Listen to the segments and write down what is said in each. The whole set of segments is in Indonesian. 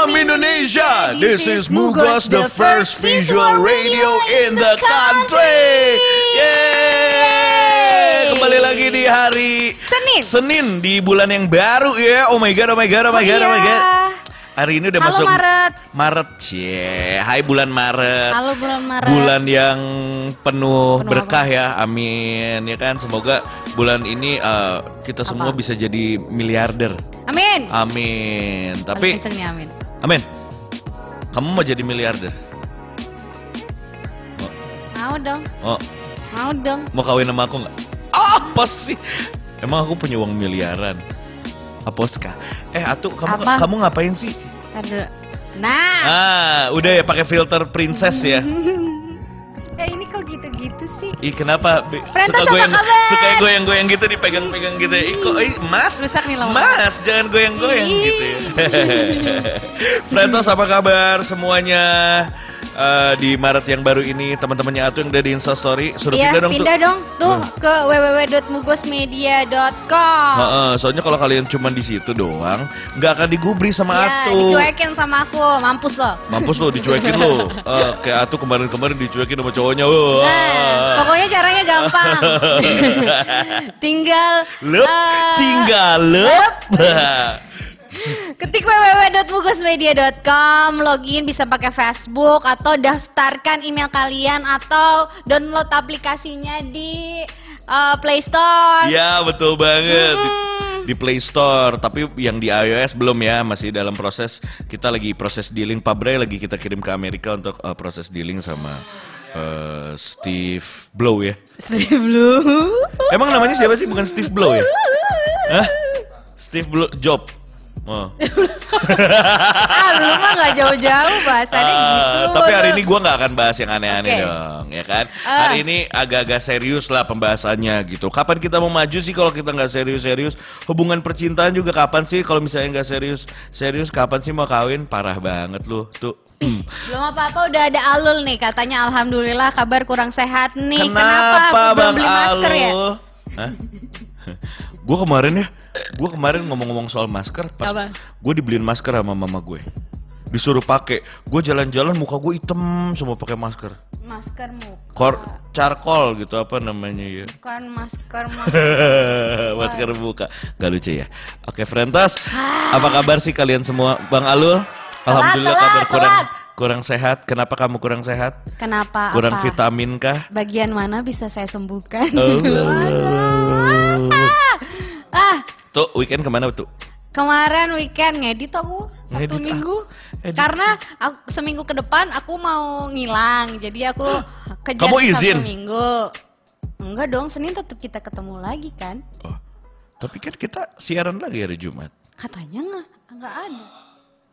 Salam Indonesia. This is Mugos, the first visual radio in the country. Yeay! Kembali lagi di hari Senin. Senin di bulan yang baru ya. Oh my god, oh my god, oh my Oh god, oh my iya. god. Hari ini udah Halo masuk Maret. Maret, cie. Hai bulan Maret. Halo bulan Maret. Bulan yang penuh, Penuh berkah ya, amin ya kan. Semoga bulan ini eh, kita semua bisa jadi miliarder, Amin. amin. Tapi, amin. Amin. Kamu mau jadi miliarder? Mau dong. Oh, Mau dong. mau kawin sama aku nggak? Apa sih? Emang aku punya uang miliaran? Aposka. Eh, Atu, kamu Apa? kamu ngapain sih? Nah. Ah, udah ya pakai filter princess ya. Eh ini? Ih kenapa? Frentos, suka goyang, kabar? suka goyang-goyang gitu dipegang-pegang gitu. ya. Ih kok, ih, mas, Rusak nih mas, jangan goyang-goyang gitu ya. Frentos apa kabar semuanya? Eh, di Maret yang baru ini teman-temannya Atu yang udah di Instastory suruh Iya, pindah dong pindah tuh. dong tuh ke www.mugosmedia.com. Heeh, soalnya kalau kalian cuma di situ doang, nggak akan digubri sama Iya, Atu. dicuekin sama aku, mampus loh. Mampus lo, dicuekin lo. Eh, kayak Atu kemarin-kemarin dicuekin sama cowoknya. Wah. Nah, pokoknya caranya gampang. Tinggal Lep, eh, tinggal lep. Ketik www.mugosmedia.com, login bisa pakai Facebook atau daftarkan email kalian atau download aplikasinya di uh, Play Store. Ya betul banget di, Hmm. di Play Store. Tapi yang di iOS belum ya, masih dalam proses. Kita lagi proses dealing. Pak Bray lagi kita kirim ke Amerika untuk uh, proses dealing sama uh, Steve Blow ya. Steve Blue. Emang namanya siapa sih? Bukan Steve Blow ya? Hah? Steve Blow Job. Oh. ah, lu mah gak jauh-jauh bahasannya Ah, gitu. tapi hari ini gue nggak akan bahas yang aneh-aneh Oke. dong, ya kan? Ah. Hari ini agak-agak serius lah pembahasannya gitu. Kapan kita mau maju sih kalau kita nggak serius-serius? Hubungan percintaan juga kapan sih kalau misalnya nggak serius? Serius kapan sih mau kawin? Parah banget lu tuh. Belum apa-apa udah ada Alul nih katanya alhamdulillah kabar kurang sehat nih. Kenapa, Belum Bang beli masker ya? Alul? Hah? Gue kemarin ya, gue kemarin ngomong-ngomong soal masker, pas Apa? gue dibeliin masker sama mama gue, disuruh pakai, gue jalan-jalan muka gue hitam semua pakai masker. Masker muka. Kor charcoal gitu apa namanya ya? Bukan masker masker. masker buka Gak lucu ya Oke Frentos Apa kabar sih kalian semua Bang Alul Alhamdulillah telat, kabar kurang telat. kurang sehat Kenapa kamu kurang sehat Kenapa? Kurang apa? vitamin kah Bagian mana bisa saya sembuhkan? Oh. ah, Tuh weekend ke mana tuh kemarin weekend ngedit aku satu Ngedit ah. minggu. Edit. Karena aku, seminggu ke depan aku mau ngilang, jadi aku kejar Kamu izin? satu minggu. Enggak dong, Senin tetap kita ketemu lagi kan? oh. Tapi kan kita siaran lagi hari Jumat Katanya nggak, nggak ada.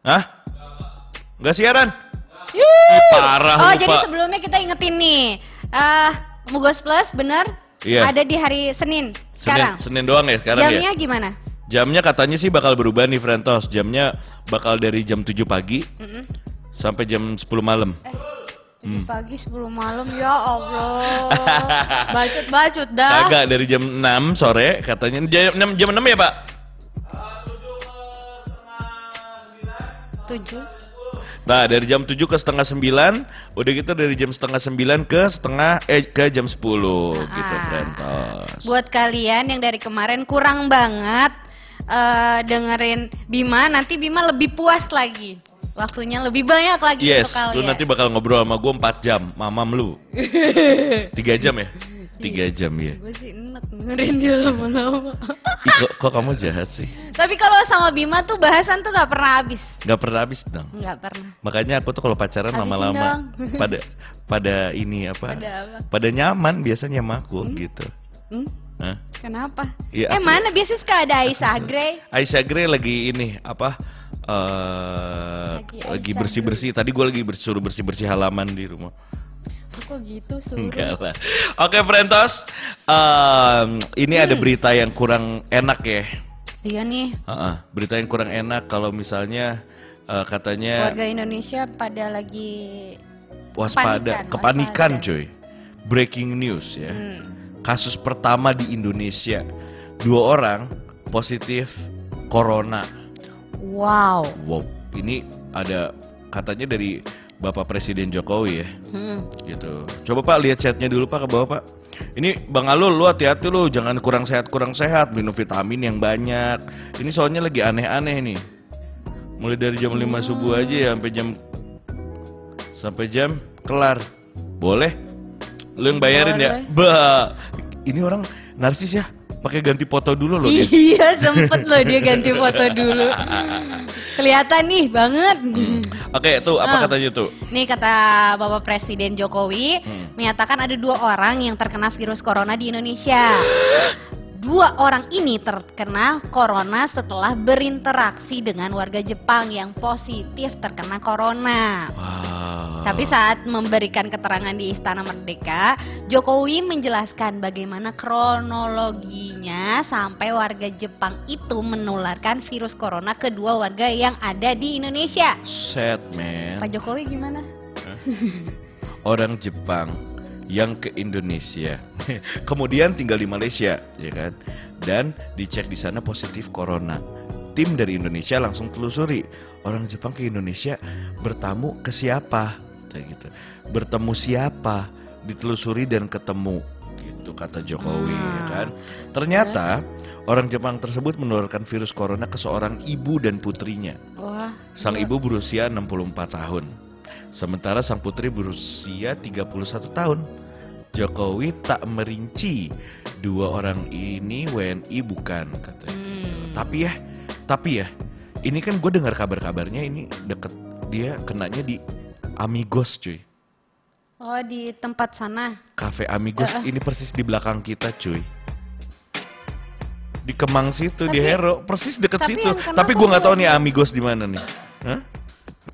Hah? Gak siaran? Yuh. Parah Oh, jadi sebelumnya kita ingetin nih. eh Mugos Plus bener? Iya. Ada di hari Senin sekarang. Senin, Senin doang ya sekarang Jamnya ya gimana? Jamnya katanya sih bakal berubah nih Frentos Jamnya bakal dari jam 7 pagi Sampai jam 10 malam Tujuh pagi 10 malam ya Allah. Bacot-bacot dah. Agak dari jam 6 sore katanya jam 6, jam 6 ya pak? 7. Nah dari jam 7 ke setengah 9 Udah gitu dari jam setengah 9 ke setengah Eh ke jam 10 gitu Frentos Buat kalian yang dari kemarin kurang banget eh dengerin Bima, nanti Bima lebih puas lagi. Waktunya lebih banyak lagi Yes lu nanti bakal ngobrol sama gue 4 jam Mamam lu 3 jam ya? 3 jam ya Gue sih enak dengerin dia lama-lama. Kok, kok kamu jahat sih? Tapi kalau sama Bima tuh bahasan tuh gak pernah habis. Gak pernah habis dong Nggak pernah. Makanya aku tuh kalau pacaran lama-lama pada pada ini apa? Pada apa? Pada nyaman biasanya sama aku gitu. Hmm? Hah? Kenapa? Iya, eh aku- mana biasanya suka ada Aisyah Grey? Aisyah Grey lagi ini apa? eh Lagi lagi bersih bersih. Tadi gue lagi bersuruh bersih bersih halaman di rumah. Kok gitu suruh? Enggak lah. Oke, Frentos. Em, ini ada berita yang kurang enak ya. Iya nih, Heeh, berita yang kurang enak kalau misalnya eh, katanya warga Indonesia pada lagi waspada, Kepanikan, kepanikan waspada. cuy. Breaking news ya. Hmm. Kasus pertama di Indonesia. Dua orang positif corona. wow. Wow, ini ada katanya dari Bapak Presiden Jokowi ya. Hmm. Gitu. Coba Pak lihat chatnya dulu Pak ke bawah Pak. Ini Bang Alul lu hati-hati lu jangan kurang sehat kurang sehat minum vitamin yang banyak. Ini soalnya lagi aneh-aneh nih. Mulai dari jam 5 subuh aja ya sampai jam sampai jam kelar. Boleh? Lu yang bayarin ya? Bah. Ini orang narsis ya. Pakai ganti foto dulu loh dia. Iya sempet loh dia ganti foto dulu. Kelihatan nih banget. Oke, tuh apa katanya tuh? Nih kata Bapak Presiden Jokowi menyatakan ada dua orang yang terkena virus corona di Indonesia. Dua orang ini terkena corona setelah berinteraksi dengan warga Jepang yang positif terkena corona. Wah. Tapi saat memberikan keterangan di Istana Merdeka, Jokowi menjelaskan bagaimana kronologinya sampai warga Jepang itu menularkan virus corona ke dua warga yang ada di Indonesia. Sad man. Pak Jokowi gimana? orang Jepang yang ke Indonesia, kemudian tinggal di Malaysia, ya kan? Dan dicek di sana positif corona. Tim dari Indonesia langsung telusuri orang Jepang ke Indonesia bertamu ke siapa, kayak gitu. Bertemu siapa, ditelusuri dan ketemu, gitu kata Jokowi, ya kan? Ternyata orang Jepang tersebut menularkan virus corona ke seorang ibu dan putrinya. Wah, Sang ibu berusia 64 tahun. Sementara sang putri berusia 31 tahun. Jokowi tak merinci dua orang ini WNI bukan katanya. gitu. Tapi ya, tapi ya, ini kan gue dengar kabar-kabarnya ini deket dia kenanya di Amigos cuy. oh di tempat sana. Cafe Amigos ini persis di belakang kita cuy. Di Kemang situ di Hero, persis deket tapi situ. Tapi gue nggak tahu nih Amigos di mana nih. Hah?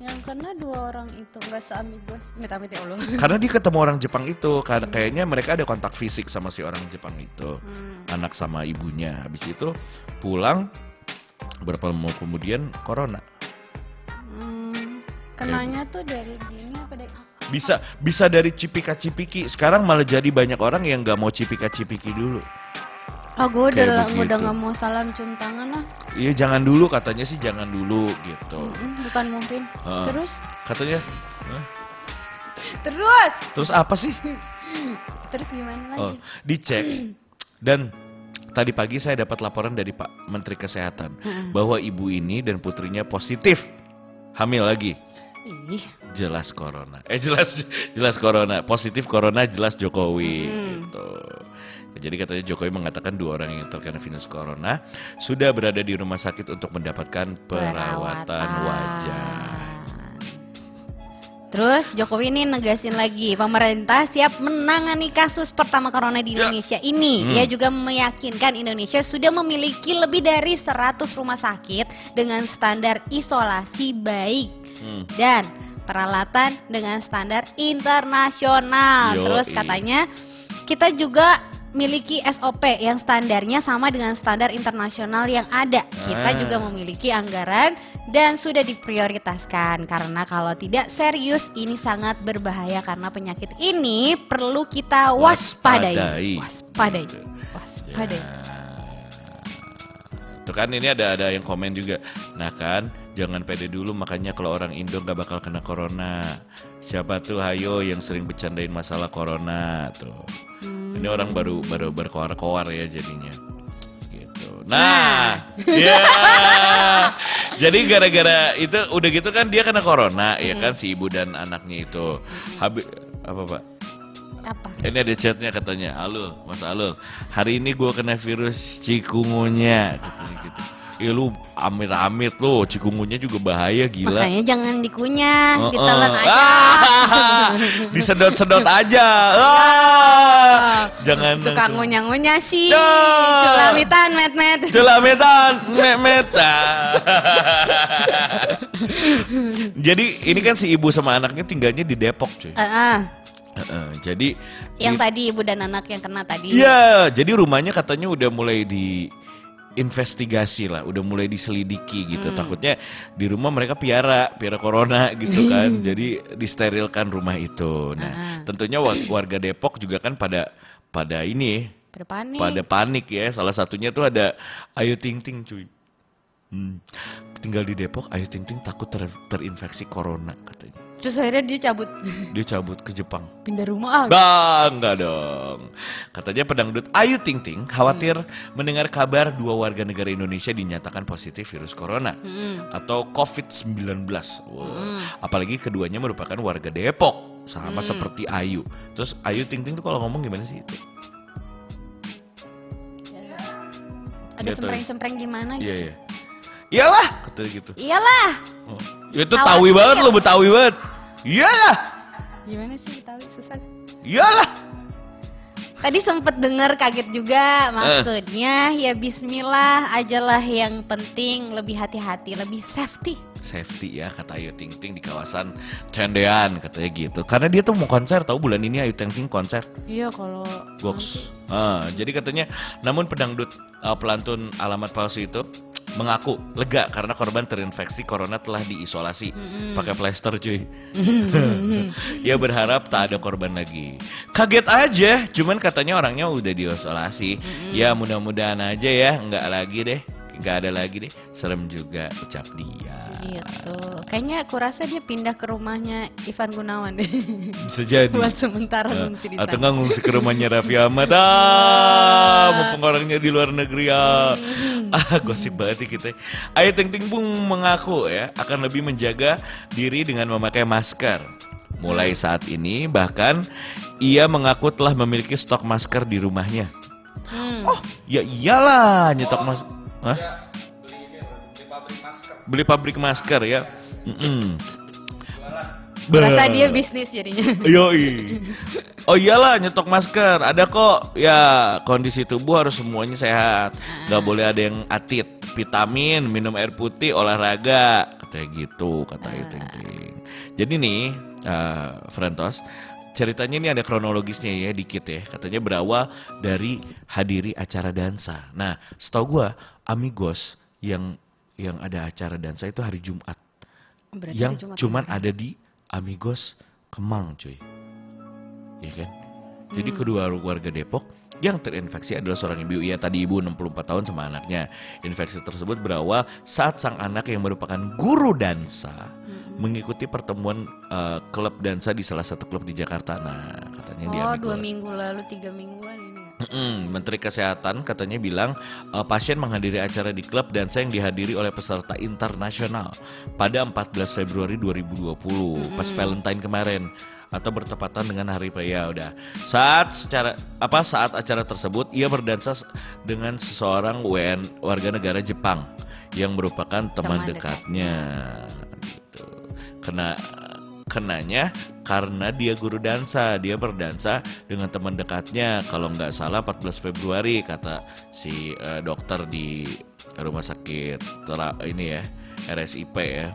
Yang kena dua orang itu nggak seamigos. Minta-minta ya Allah. Karena dia ketemu orang Jepang itu, karena kayaknya mereka ada kontak fisik sama si orang Jepang itu, anak sama ibunya. Habis itu pulang berapa lama kemudian corona. Hmm, kenanya tuh dari gini apa dari Bisa bisa dari cipika cipiki. Sekarang malah jadi banyak orang yang nggak mau cipika cipiki dulu. Oh, gue udah begitu. udah nggak mau salam cium tangan lah. Iya jangan dulu katanya sih jangan dulu gitu. Mm, bukan mungkin. Heeh. Terus, Katanya. Terus, Terus apa sih? terus gimana lagi? Oh, dicek dan tadi pagi saya dapat laporan dari Pak Menteri Kesehatan bahwa ibu ini dan putrinya positif hamil lagi. Ih, Jelas corona. Eh jelas jelas corona. Positif corona jelas Jokowi gitu. Jadi katanya Jokowi mengatakan dua orang yang terkena virus corona sudah berada di rumah sakit untuk mendapatkan perawatan wajah. Terus Jokowi ini negasin lagi pemerintah siap menangani kasus pertama corona di Indonesia ini. Ia juga meyakinkan Indonesia sudah memiliki lebih dari 100 rumah sakit dengan standar isolasi baik dan peralatan dengan standar internasional. Yoi. Terus katanya kita juga miliki SOP yang standarnya sama dengan standar internasional yang ada. Kita Ah. juga memiliki anggaran dan sudah diprioritaskan karena kalau tidak serius ini sangat berbahaya karena penyakit ini perlu kita waspadai. Waspadai. Waspadai. Waspadai. Tuh kan ini ada ada yang komen juga. Nah kan, jangan pede dulu makanya kalau orang Indo nggak bakal kena corona. Siapa tuh Hayo yang sering bercandain masalah corona tuh. Ini orang baru baru berkoar-koar ya jadinya. Gitu. Nah, ya. Jadi gara-gara itu udah gitu kan dia kena corona ya kan si ibu dan anaknya itu. Habis apa Pak? Apa? Ini ada chatnya katanya, Alul, Mas Alul, hari ini gua kena virus cikungunya, katanya gitu. Ih lu amit-amit lo, cikungunya juga bahaya gila. Makanya jangan dikunyah, Oh, ditelan oh. aja. Ah, disedot-sedot aja. Ah, jangan Suka ngunyah-ngunyah sih. Celamitan, met-met. Celamitan, memet. Jadi ini kan si ibu sama anaknya tinggalnya di Depok, cuy. Ah, ah. Heeh, jadi Yang tadi ibu dan anak yang kena tadi. Iya, jadi rumahnya katanya udah mulai di investigasi lah, udah mulai diselidiki gitu. Takutnya di rumah mereka piara, piara corona gitu kan. jadi disterilkan rumah itu. Nah, tentunya wa- warga Depok juga kan pada pada ini Berpanik. pada panik ya. Salah satunya tuh ada Ayu Ting Ting cuy. Hmm. Tinggal di Depok, Ayu Ting Ting takut ter- terinfeksi corona katanya. Terus akhirnya dia cabut Dia cabut ke Jepang. pindah rumah. ah. Bah, enggak dong. Katanya pedangdut Ayu Ting Ting khawatir mendengar kabar dua warga negara Indonesia dinyatakan positif virus corona atau COVID-19. Wow. Apalagi keduanya merupakan warga Depok, sama seperti Ayu. Terus Ayu Ting Ting tuh kalau ngomong gimana sih itu? Ada tahu cempreng-cempreng gimana Iya, gitu. iya. Iyalah, kata gitu. Iyalah. Oh. Itu tawi banget lo, betawi banget. Iyalah, Gimana sih tahu susah. iyalah. Tadi sempet denger kaget juga maksudnya ya Bismillah ajalah yang penting lebih hati-hati lebih safety. Safety ya kata Ayu Ting Ting di kawasan Tendean katanya gitu. Karena dia tuh mau konser tahu bulan ini Ayu Ting Ting konser. Iya kalau Box. Ah, jadi katanya namun pedangdut uh, pelantun alamat palsu itu mengaku lega karena korban terinfeksi corona telah diisolasi pakai plester cuy. Ia berharap tak ada korban lagi. Kaget aja, cuman katanya orangnya udah diisolasi. Ya mudah-mudahan aja ya, nggak lagi deh, nggak ada lagi deh. Serem juga ucap dia. Gitu. Kayaknya aku rasa dia pindah ke rumahnya Ivan Gunawan deh. Bisa jadi. Buat sementara ngungsi di Atau sana. nggak ngungsi ke rumahnya Raffi Ahmad ah, mumpung orangnya di luar negeri ya. Ah, gosip banget nih kita. Ayu Ting Ting pun mengaku ya akan lebih menjaga diri dengan memakai masker. Mulai saat ini bahkan ia mengaku telah memiliki stok masker di rumahnya. Oh, ya iyalah nyetok masker. Hah? Beli pabrik masker ya. Mm-mm. Rasa dia bisnis jadinya. Yoi. Oh iyalah nyetok masker. Ada kok. Ya kondisi tubuh harus semuanya sehat. Gak boleh ada yang atit. Vitamin, minum air putih, olahraga. Katanya gitu kata Ayu Ting Ting. Jadi nih, eh, Frentos. Ceritanya ini ada kronologisnya ya dikit ya. Katanya berawal dari hadiri acara dansa. Nah, setahu gua Amigos yang yang ada acara dansa itu hari Jumat. Berarti yang hari Jumat cuman ada di Amigos Kemang cuy. Ya kan? Jadi kedua warga Depok yang terinfeksi adalah seorang ibu. Ya tadi ibu 64 tahun sama anaknya. Infeksi tersebut berawal saat sang anak yang merupakan guru dansa mengikuti pertemuan eh, klub dansa di salah satu klub di Jakarta. Nah katanya Oh Amigos. dua minggu lalu tiga mingguan ini. Ya. Mm-mm, Menteri Kesehatan katanya bilang uh, pasien menghadiri acara di klub dansa yang dihadiri oleh peserta internasional pada 14 Februari 2020 pas Valentine kemarin atau bertepatan dengan hari raya udah. Saat secara apa saat acara tersebut ia berdansa dengan seseorang WN warga negara Jepang yang merupakan teman, Teman dekatnya gitu. Kena kenanya karena dia guru dansa dia berdansa dengan teman dekatnya kalau nggak salah 14 Februari kata si eh, dokter di rumah sakit tera- ini ya RSIP ya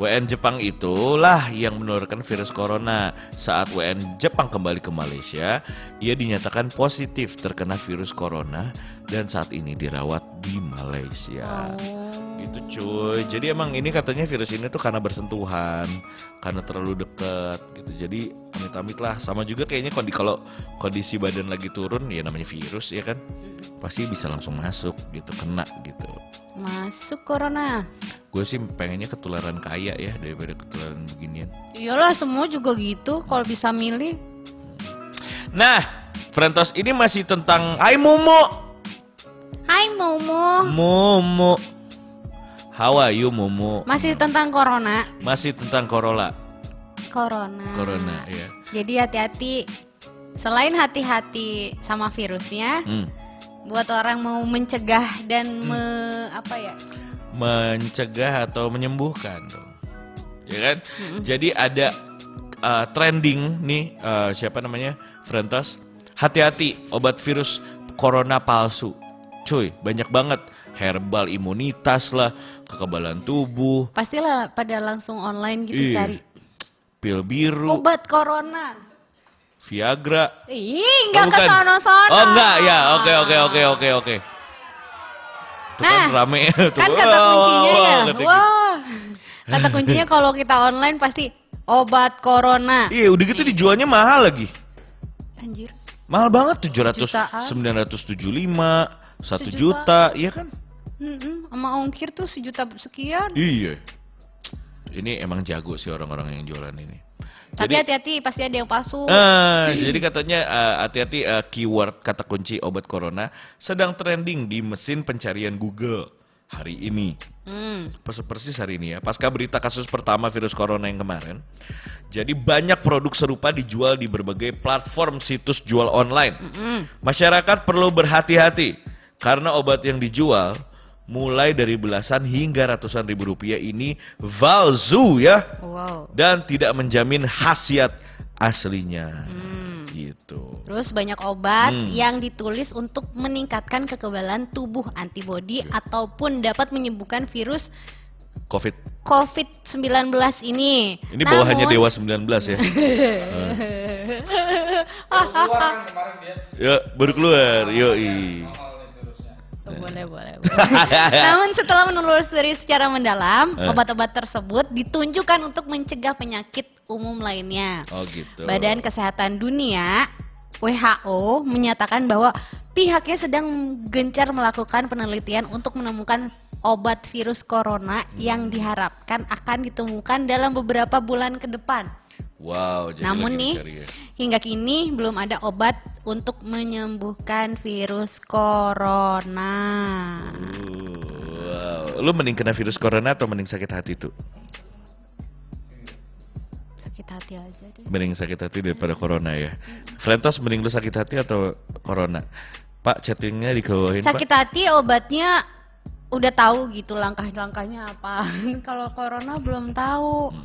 WN Jepang itulah yang menurunkan virus corona. Saat WN Jepang kembali ke Malaysia, ia dinyatakan positif terkena virus corona dan saat ini dirawat di Malaysia. Gitu cuy. Jadi emang ini katanya virus ini tuh karena bersentuhan, karena terlalu deket gitu. Jadi amit-amit lah. Sama juga kayaknya kondi kalau kondisi badan lagi turun ya namanya virus ya kan. Pasti bisa langsung masuk gitu, kena gitu. Masuk corona. Gue sih pengennya ketularan kaya ya daripada ketularan beginian. Iyalah semua juga gitu kalau bisa milih. Nah, Frentos ini masih tentang Hai Momo. Hai Momo. Momo. How are you Momo? Masih tentang corona. Masih tentang Corolla. Corona. Corona ya. Jadi hati-hati. Selain hati-hati sama virusnya, Hmm. buat orang mau mencegah dan me, apa ya? Mencegah atau menyembuhkan dong. Ya kan? Jadi ada uh, trending nih uh, siapa namanya? Frentos. Hati-hati obat virus corona palsu. Cuy, banyak banget herbal imunitas lah, kekebalan tubuh, Pastilah pada langsung online gitu Iya. cari pil biru, obat corona. Viagra. Ih, enggak Oh, ke sono-sono. Oh enggak ya, oke oke oke oke oke. Itu kan Nah, rame tuh. Kan kata Wah, kuncinya ya. kata gitu. Wah. Kata kuncinya kalau kita online pasti obat corona. Iya, udah gitu dijualnya mahal lagi. Anjir. Mahal banget 700 Sejutaan. 975 1 juta, iya kan? Mm-mm, sama ongkir tuh sejuta sekian. Iya. Ini emang jago sih orang-orang yang jualan ini. Tapi hati-hati pasti ada yang palsu. Ah, jadi katanya eh, hati-hati eh, keyword kata kunci obat corona sedang trending di mesin pencarian Google hari ini. Hmm. Persis persis hari ini ya. Pasca berita kasus pertama virus corona yang kemarin. Jadi banyak produk serupa dijual di berbagai platform situs jual online. Masyarakat perlu berhati-hati karena obat yang dijual mulai dari belasan hingga ratusan ribu rupiah ini valzu ya Wow. dan tidak menjamin khasiat aslinya. Gitu. Terus banyak obat Hmm. yang ditulis untuk meningkatkan kekebalan tubuh antibodi ataupun dapat menyembuhkan virus Covid. COVID-19 ini. Ini bawahannya Namun- Dewa 19 ya. ya, baru keluar. Yoi. Boleh, boleh, boleh. Namun setelah menelusuri secara mendalam, Eh. obat-obat tersebut ditunjukkan untuk mencegah penyakit umum lainnya. Oh gitu. Badan Kesehatan Dunia WHO menyatakan bahwa pihaknya sedang gencar melakukan penelitian untuk menemukan obat virus corona yang diharapkan akan ditemukan dalam beberapa bulan ke depan. Wow, jadi Namun nih, ya. hingga kini belum ada obat untuk menyembuhkan virus corona. Wow. Lu mending kena virus corona atau mending sakit hati tuh? Sakit hati aja deh. Mending sakit hati daripada corona ya. Frentos mending lu sakit hati atau corona? Pak chattingnya dikewahin Sakit pak. hati obatnya udah tahu gitu langkah-langkahnya apa. Kalau corona belum tahu.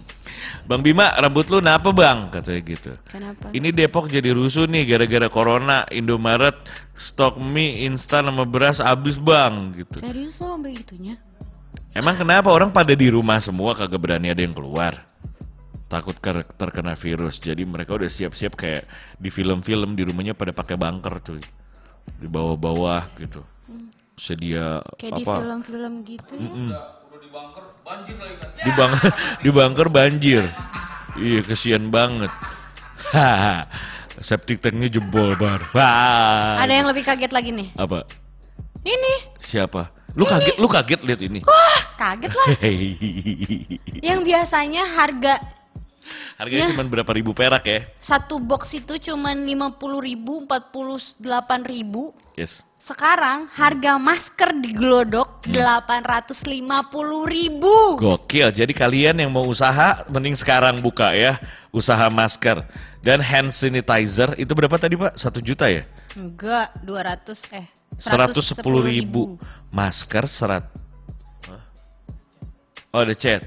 Bang Bima rambut lu kenapa bang? Katanya gitu. Kenapa? Ini Depok jadi rusuh nih gara-gara corona. Indomaret stok mie instan sama beras habis bang gitu. Serius lo sampai gitunya? Emang kenapa orang pada di rumah semua kagak berani ada yang keluar? Takut ter- terkena virus. Jadi mereka udah siap-siap kayak di film-film di rumahnya pada pakai bunker cuy. Di bawah-bawah gitu. Sedia Kayak di apa? film-film gitu ya. Di bang di bunker banjir. Iya kesian banget. Septic tanknya jebol bar. Wah. Ada yang lebih kaget lagi nih. Apa? Ini. Siapa? Lu kaget, lu kaget lihat ini. Wah, kaget lah. Yang biasanya harga Harganya Ya. cuma berapa ribu perak ya? satu box itu cuma 50 ribu, 48 ribu. Yes. Sekarang harga masker di Glodok Hmm. 850 ribu. Gokil. Jadi kalian yang mau usaha mending sekarang buka ya. Usaha masker dan hand sanitizer itu berapa tadi Pak? Satu juta ya? Enggak, 200 eh 110 ribu. Masker serat. Oh ada chat.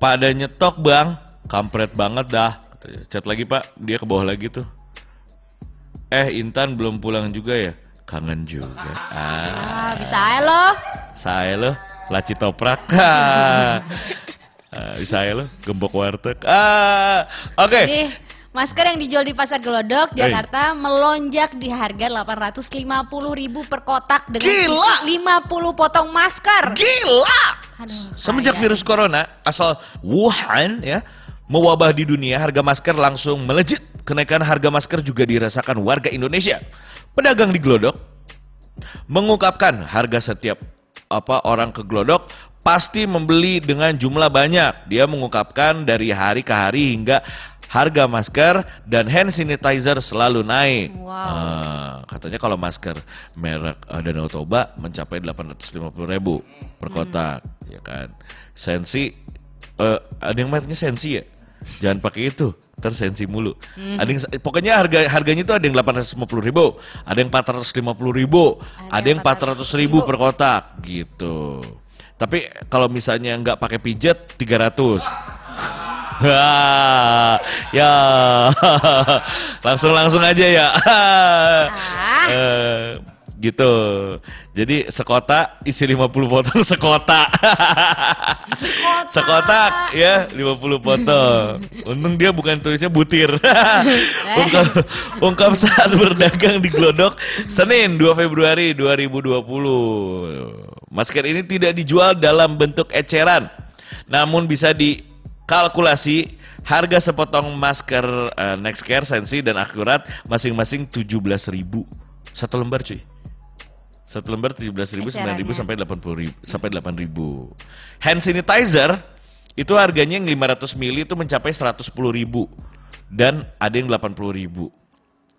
Pada nyetok bang. Kampret banget dah. Chat lagi pak. Dia ke bawah lagi tuh. Eh Intan belum pulang juga ya? Kangen juga. Ah. Ah, bisa aja loh. Saya lo, laci toprak. Ah, bisa ya lo, gembok warteg. Ah, oke. Jadi masker yang dijual di pasar Glodok Hey. Jakarta melonjak di harga 850 ribu per kotak dengan Gila! isi 50 potong masker. Gila. Aduh, Semenjak virus corona asal Wuhan ya mewabah di dunia, harga masker langsung melejit. Kenaikan harga masker juga dirasakan warga Indonesia. Pedagang di Glodok mengungkapkan harga setiap apa orang ke Glodok pasti membeli dengan jumlah banyak. Dia mengungkapkan dari hari ke hari hingga harga masker dan hand sanitizer selalu naik. Wow. Ah, katanya kalau masker merek eh, Danau Toba mencapai 850 ribu per kotak, ya kan. Sensi, eh, ada yang mereknya Sensi ya? Jangan pakai itu, tersensi mulu. Ada yang, pokoknya harga harganya itu ada yang 850 ribu, ada yang 450 ribu, ada, yang 400 ribu per kotak, gitu. Tapi kalau misalnya nggak pakai pijet 300. Wah, ya langsung langsung aja ya. Eh, gitu. Jadi sekota isi 50 potong sekota. Sekotak. Sekotak ya 50 potong. Untung dia bukan tulisnya butir. ungkap, ungkap saat berdagang di Glodok Senin 2 Februari 2020. Masker ini tidak dijual dalam bentuk eceran. Namun bisa dikalkulasi harga sepotong masker eh, Nextcare Sensi dan Akurat masing-masing 17.000 satu lembar cuy. Satu lembar 17.000, 9.000 Ecerannya. sampai 80.000 sampai 8.000. Hand sanitizer itu harganya yang 500 ml itu mencapai 110.000 dan ada yang 80.000.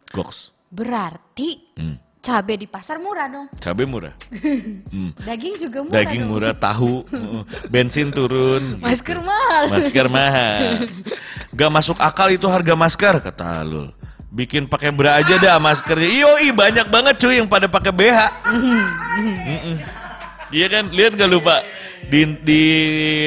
Goks. Berarti Hmm. cabai di pasar murah dong. Cabai murah. Hmm. Daging juga murah Daging dong. murah, tahu, uh, bensin turun. Masker mahal. Masker mahal. Gak masuk akal itu harga masker kata Alul. Bikin pakai bra aja dah maskernya. Yoi banyak banget cuy yang pada pakai BH. Mm-mm. Iya kan, lihat gak lupa di di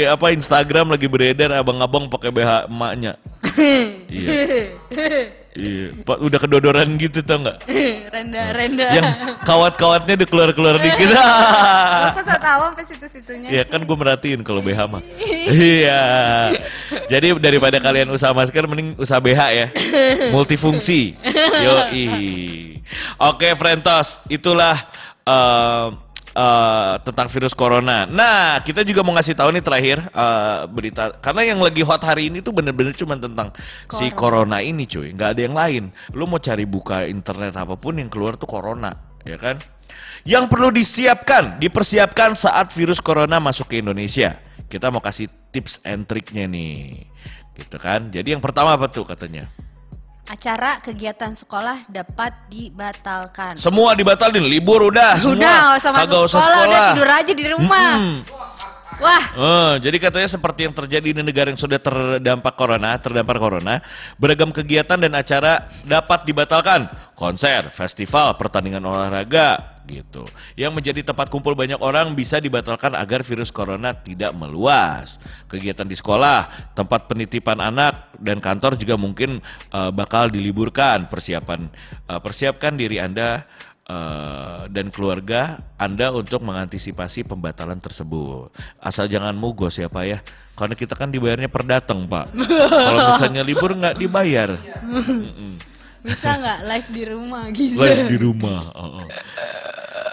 apa Instagram lagi beredar abang-abang pakai BH emaknya. iya. Iya, Pak udah kedodoran gitu tau nggak? Renda-renda. Yang kawat-kawatnya udah keluar-keluar dikit. Apa tak tahu sampai situ-situnya. Iya kan gue merhatiin kalau BH mah. Iya. Jadi daripada kalian usaha masker mending usaha BH ya. Multifungsi. Yoi. Oke, Frentos, itulah eh, eh, tentang virus corona. Nah, kita juga mau ngasih tahu nih terakhir eh, berita karena yang lagi hot hari ini tuh bener-bener cuma tentang si corona ini, cuy. nggak ada yang lain. Lu mau cari buka internet apa pun yang keluar tuh corona, ya kan? Yang perlu disiapkan, dipersiapkan saat virus corona masuk ke Indonesia. Kita mau kasih tips and triknya nih. Gitu kan. Jadi yang pertama apa tuh katanya? Acara kegiatan sekolah dapat dibatalkan. Semua dibatalin, libur udah semua. Udah, nggak usah masuk usah sekolah, udah tidur aja di rumah. Mm-mm. Wah, Eh, jadi katanya seperti yang terjadi di negara yang sudah terdampak corona, terdampar corona, beragam kegiatan dan acara dapat dibatalkan. Konser, festival, pertandingan olahraga, gitu. Yang menjadi tempat kumpul banyak orang bisa dibatalkan agar virus corona tidak meluas. Kegiatan di sekolah, tempat penitipan anak dan kantor juga mungkin eh, bakal diliburkan. Persiapan eh, persiapkan diri Anda eh, dan keluarga Anda untuk mengantisipasi pembatalan tersebut. Asal jangan mogos ya Pak ya. Karena kita kan dibayarnya per datang Pak. Kalau misalnya libur nggak dibayar. bisa nggak live di rumah gitu? Live di rumah. Oh, oh.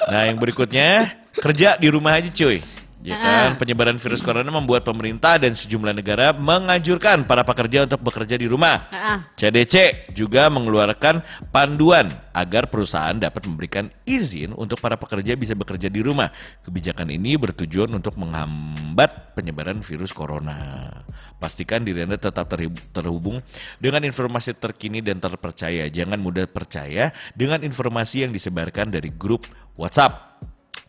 Nah yang berikutnya kerja di rumah aja cuy. Ya kan, penyebaran virus corona membuat pemerintah dan sejumlah negara menganjurkan para pekerja untuk bekerja di rumah. Ah, CDC juga mengeluarkan panduan agar perusahaan dapat memberikan izin untuk para pekerja bisa bekerja di rumah. Kebijakan ini bertujuan untuk menghambat penyebaran virus corona. Pastikan diri Anda tetap terhub- terhubung dengan informasi terkini dan terpercaya. Jangan mudah percaya dengan informasi yang disebarkan dari grup WhatsApp.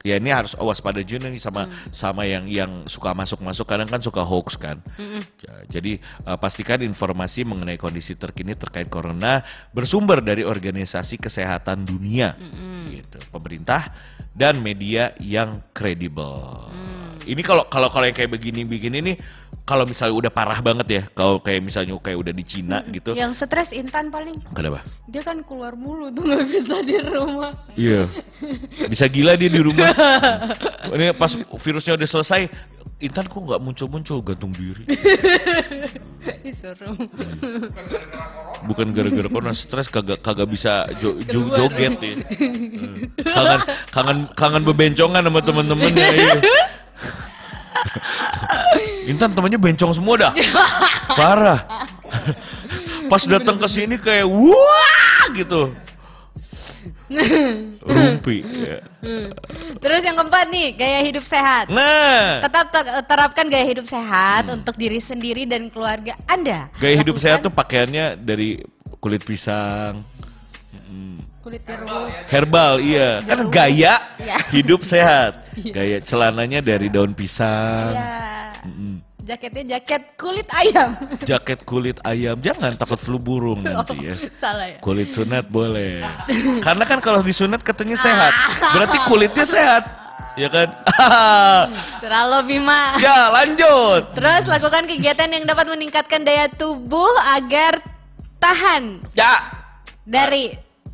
Ya ini harus waspada juga nih sama sama yang yang suka masuk-masuk. Kadang kan suka hoax kan. Ja- Jadi eh, pastikan informasi mengenai kondisi terkini terkait corona bersumber dari organisasi kesehatan dunia, gitu, pemerintah dan media yang kredibel. Ini kalau kalau kalau yang kayak begini-begini nih kalau misalnya udah parah banget ya, kalau kayak misalnya kayak udah di Cina gitu, yang stres Intan paling kenapa? dia kan keluar mulu tuh nggak bisa di rumah. Iya. Bisa gila dia di rumah. Ini pas virusnya udah selesai, Intan kok nggak muncul-muncul gantung diri. Disuruh. Bukan gara-gara corona stres kagak kagak bisa jo- jo- joget ya. Hmm. Kangen kangen kangen bebencongan sama temen-temennya. Iya. Intan temennya bencong semua dah. Parah. Pas datang ke sini kayak wah gitu. Rumpi. ya. Terus yang keempat nih, gaya hidup sehat. Nah, Tetap ter- terapkan gaya hidup sehat untuk diri sendiri dan keluarga Anda. Hmm. Gaya hidup Lakukan sehat tuh pakaiannya dari kulit pisang, kulit jeruk. herbal, iya. Kan gaya Iya. hidup sehat. Gaya celananya dari daun pisang, Iya. Jaketnya jaket kulit ayam. jaket kulit ayam. Jangan takut flu burung nanti ya. Salah ya. Kulit sunat boleh. Karena kan kalau disunat katanya sehat. Berarti kulitnya sehat. Ya kan? Serah lo Bima. ya, lanjut. Terus lakukan kegiatan yang dapat meningkatkan daya tubuh agar tahan Ya. dari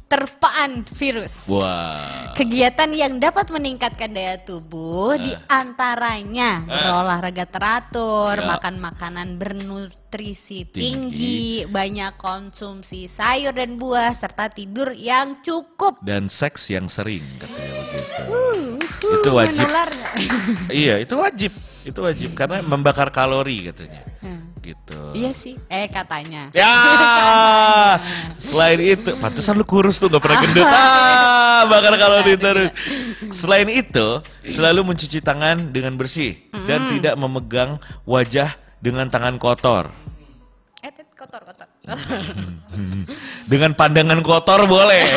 terpaan virus. Wah. Kegiatan yang dapat meningkatkan daya tubuh Eh. di antaranya berolahraga teratur, Ya. makan makanan bernutrisi Tinggi. tinggi, banyak konsumsi sayur dan buah serta tidur yang cukup. Dan seks yang sering katanya begitu. Itu wajib. Iya, itu wajib. Itu wajib karena membakar kalori katanya. Hmm. Gitu. Iya sih. Eh katanya. Ya, selain itu, pantesan lu kurus tuh gak pernah gendut. Ah, bakal kalau ditaruh. Selain itu, selalu mencuci tangan dengan bersih dan tidak memegang wajah dengan tangan kotor. Dengan pandangan kotor boleh.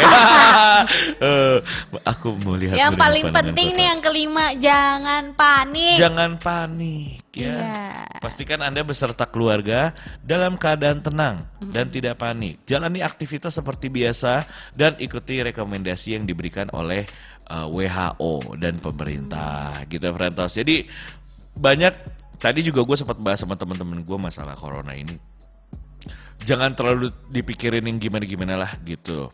Eh, aku mau lihat. yang paling penting kotor. nih yang kelima jangan panik. Jangan panik ya. Iya. Pastikan Anda beserta keluarga dalam keadaan tenang dan tidak panik. Jalani aktivitas seperti biasa dan ikuti rekomendasi yang diberikan oleh uh, WHO dan pemerintah gitu Frentos. Jadi banyak tadi juga gue sempat bahas sama teman-teman gue masalah corona ini. Jangan terlalu dipikirin yang gimana-gimana lah gitu.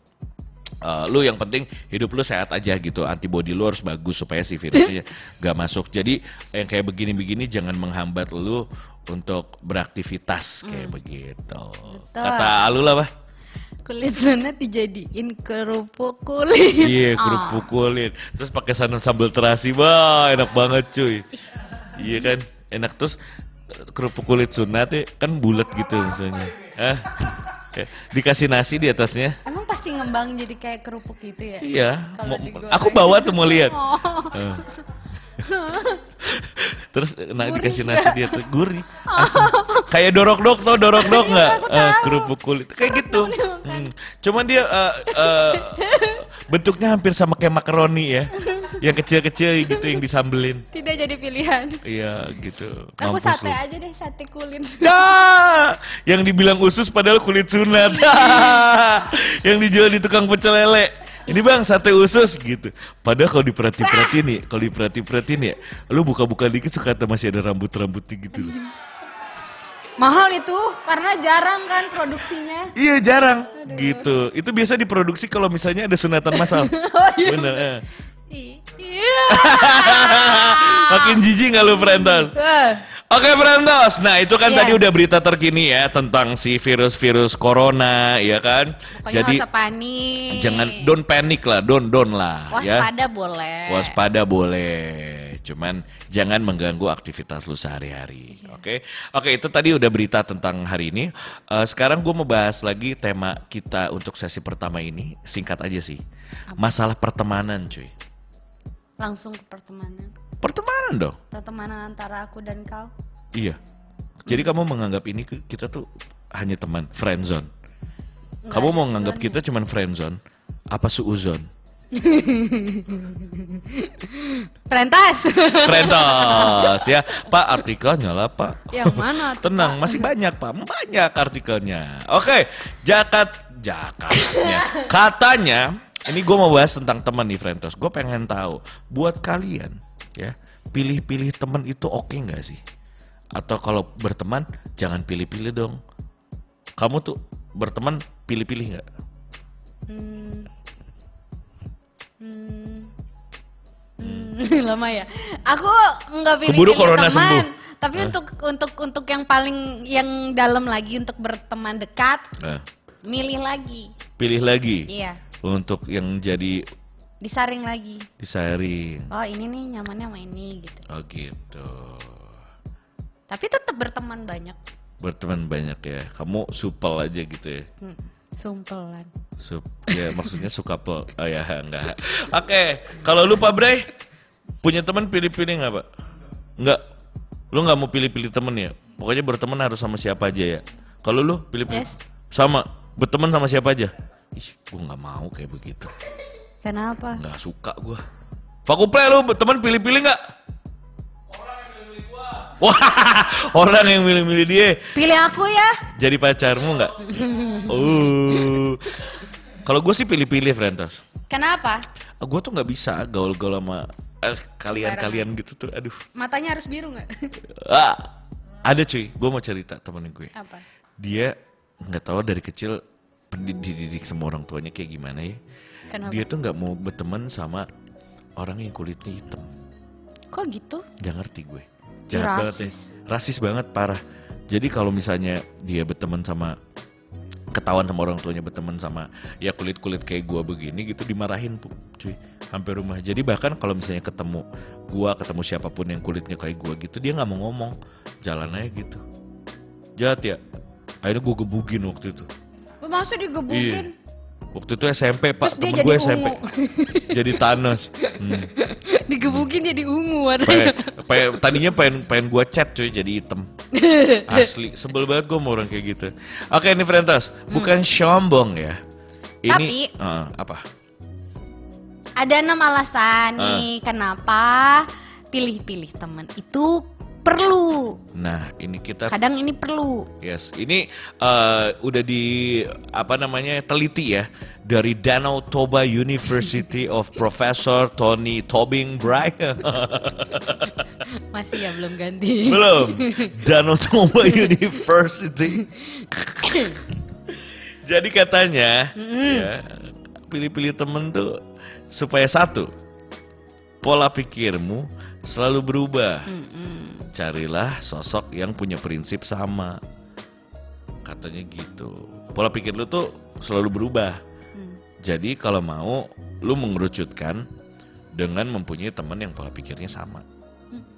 Uh, lu yang penting hidup lu sehat aja gitu. Antibody lu harus bagus supaya si virusnya gak masuk. Jadi yang kayak begini-begini jangan menghambat lu untuk beraktivitas kayak begitu. Kata lu lah bah Kulit sunat dijadiin kerupuk kulit. iya Ah. kerupuk kulit. Terus pakai santan sambal terasi bah enak banget cuy. Iya kan? Enak. Terus kerupuk kulit sunat ya kan bulat gitu misalnya ah dikasih nasi di atasnya Emang pasti ngembang jadi kayak kerupuk gitu ya? Iya, mau- aku bawa tuh mau lihat. Oh. Eh. Terus nah dikasih nasi dia tuh gurih, asam. Kayak dorok dok tau dorok dok nggak? Eh, kerupuk kulit kayak gitu. Hmm. Cuman dia eh, eh, bentuknya hampir sama kayak makaroni ya, yang kecil-kecil gitu yang disambelin. Tidak jadi pilihan. Iya gitu. Aku Mampus sate lu. aja deh, sate kulit. Dah, yang dibilang usus padahal kulit sunat. yang dijual di tukang pecel lele. Ini bang sate usus gitu. Padahal kalau diperhati-perhatiin nih, kalau diperhati-perhatiin ya, lu buka-buka dikit suka ada masih ada rambut-rambutnya gitu. Mahal itu karena jarang kan produksinya. iya jarang gitu. Itu biasa diproduksi kalau misalnya ada sunatan massal. Bener. eh. Iya. Makin jijik nggak lu Frentos? Oke Frentos, nah itu kan Iya. tadi udah berita terkini ya tentang si virus-virus corona ya kan. Pokoknya Jadi usah panik. jangan don't panic lah, don't don't lah ya. Waspada boleh. Waspada boleh, cuman jangan mengganggu aktivitas lu sehari-hari. Iya. Oke, oke itu tadi udah berita tentang hari ini. Eh, sekarang gue mau bahas lagi tema kita untuk sesi pertama ini, singkat aja sih, masalah pertemanan, cuy. Langsung ke pertemanan. Pertemanan dong, Pertemanan antara aku dan kau. iya. Jadi kamu menganggap ini kita tuh hanya teman, friend zone. Kamu mau menganggap kita cuman friend zone, apa suuzon? Rentas. Frentos ya, Pak artikelnya lah Pak. Yang mana tuh, Tenang, masih banyak Pak, banyak artikelnya. Oke, jakat, jakatnya. Katanya, ini gue mau bahas tentang teman nih Frentos. Gue pengen tahu, buat kalian ya, pilih-pilih teman itu oke nggak sih? Atau kalau berteman, jangan pilih-pilih dong. Kamu tuh berteman pilih-pilih nggak? Hmm. Hmm. Hmm, lama ya. Aku nggak pilih Keburu pilih corona teman. sembuh. Tapi untuk untuk untuk yang paling yang dalam lagi untuk berteman dekat, Eh, milih lagi. pilih lagi Iya, untuk yang jadi disaring lagi. disaring. Oh ini nih nyamannya sama ini gitu. Oh gitu. Tapi tetap berteman banyak. Berteman banyak ya. Kamu supel aja gitu ya. Hmm, sumpelan. Sup, ya maksudnya suka pel. Oh ya enggak. Oke, kalau lu Pak Bray punya teman pilih-pilih nggak Pak? Enggak. Lu nggak mau pilih-pilih temen ya? Pokoknya berteman harus sama siapa aja ya. Kalau lu pilih-pilih Yes. sama berteman sama siapa aja? Ih, gua nggak mau kayak begitu. Kenapa? Nggak suka gua. Pak Kuple lu berteman pilih-pilih nggak? Wah, orang yang milih-milih dia Pilih aku ya. jadi pacarmu nggak? Oh, kalau gue sih pilih-pilih, Frentos. Kenapa? gue tuh nggak bisa gaul-gaul sama eh, kalian-kalian gitu tuh aduh Matanya harus biru nggak? ah, ada cuy gue mau cerita temen gue Apa? dia nggak tahu dari kecil pendidik sama orang tuanya kayak gimana ya Kenapa? dia tuh nggak mau berteman sama orang yang kulitnya hitam Kok gitu? Gak ngerti gue jahat banget rasis. ya rasis banget parah jadi kalau misalnya dia berteman sama ketahuan sama orang tuanya berteman sama ya kulit kulit kayak gua begini gitu dimarahin cuy hampir rumah jadi bahkan kalau misalnya ketemu gua ketemu siapa pun yang kulitnya kayak gua gitu dia nggak mau ngomong jalan aja gitu jahat ya. Akhirnya gue gebugin waktu itu. Masa digebukin? Iya. Waktu itu SMP pak, Terus temen gue SMP. jadi Thanos. Hmm. Digebukin jadi ungu warnanya. Pengen, pengen- tadinya pengen pengen gue chat cuy jadi hitam. Asli, sebel banget gue sama orang kayak gitu. Oke ini Frentas, bukan sombong ya. Ini Tapi- Eh, apa? Ada enam alasan nih kenapa pilih-pilih teman itu perlu. Nah ini kita Kadang ini perlu. Yes, ini eh, udah di apa namanya teliti ya dari Danau Toba University of Professor Tony Tobing Bryan. Masih ya belum ganti. Belum. Danau Toba University. Jadi katanya ya, pilih-pilih temen tuh supaya satu pola pikirmu selalu berubah. Carilah sosok yang punya prinsip sama. Katanya gitu. Pola pikir lu tuh selalu berubah. Jadi kalau mau lu mengerucutkan dengan mempunyai teman yang pola pikirnya sama.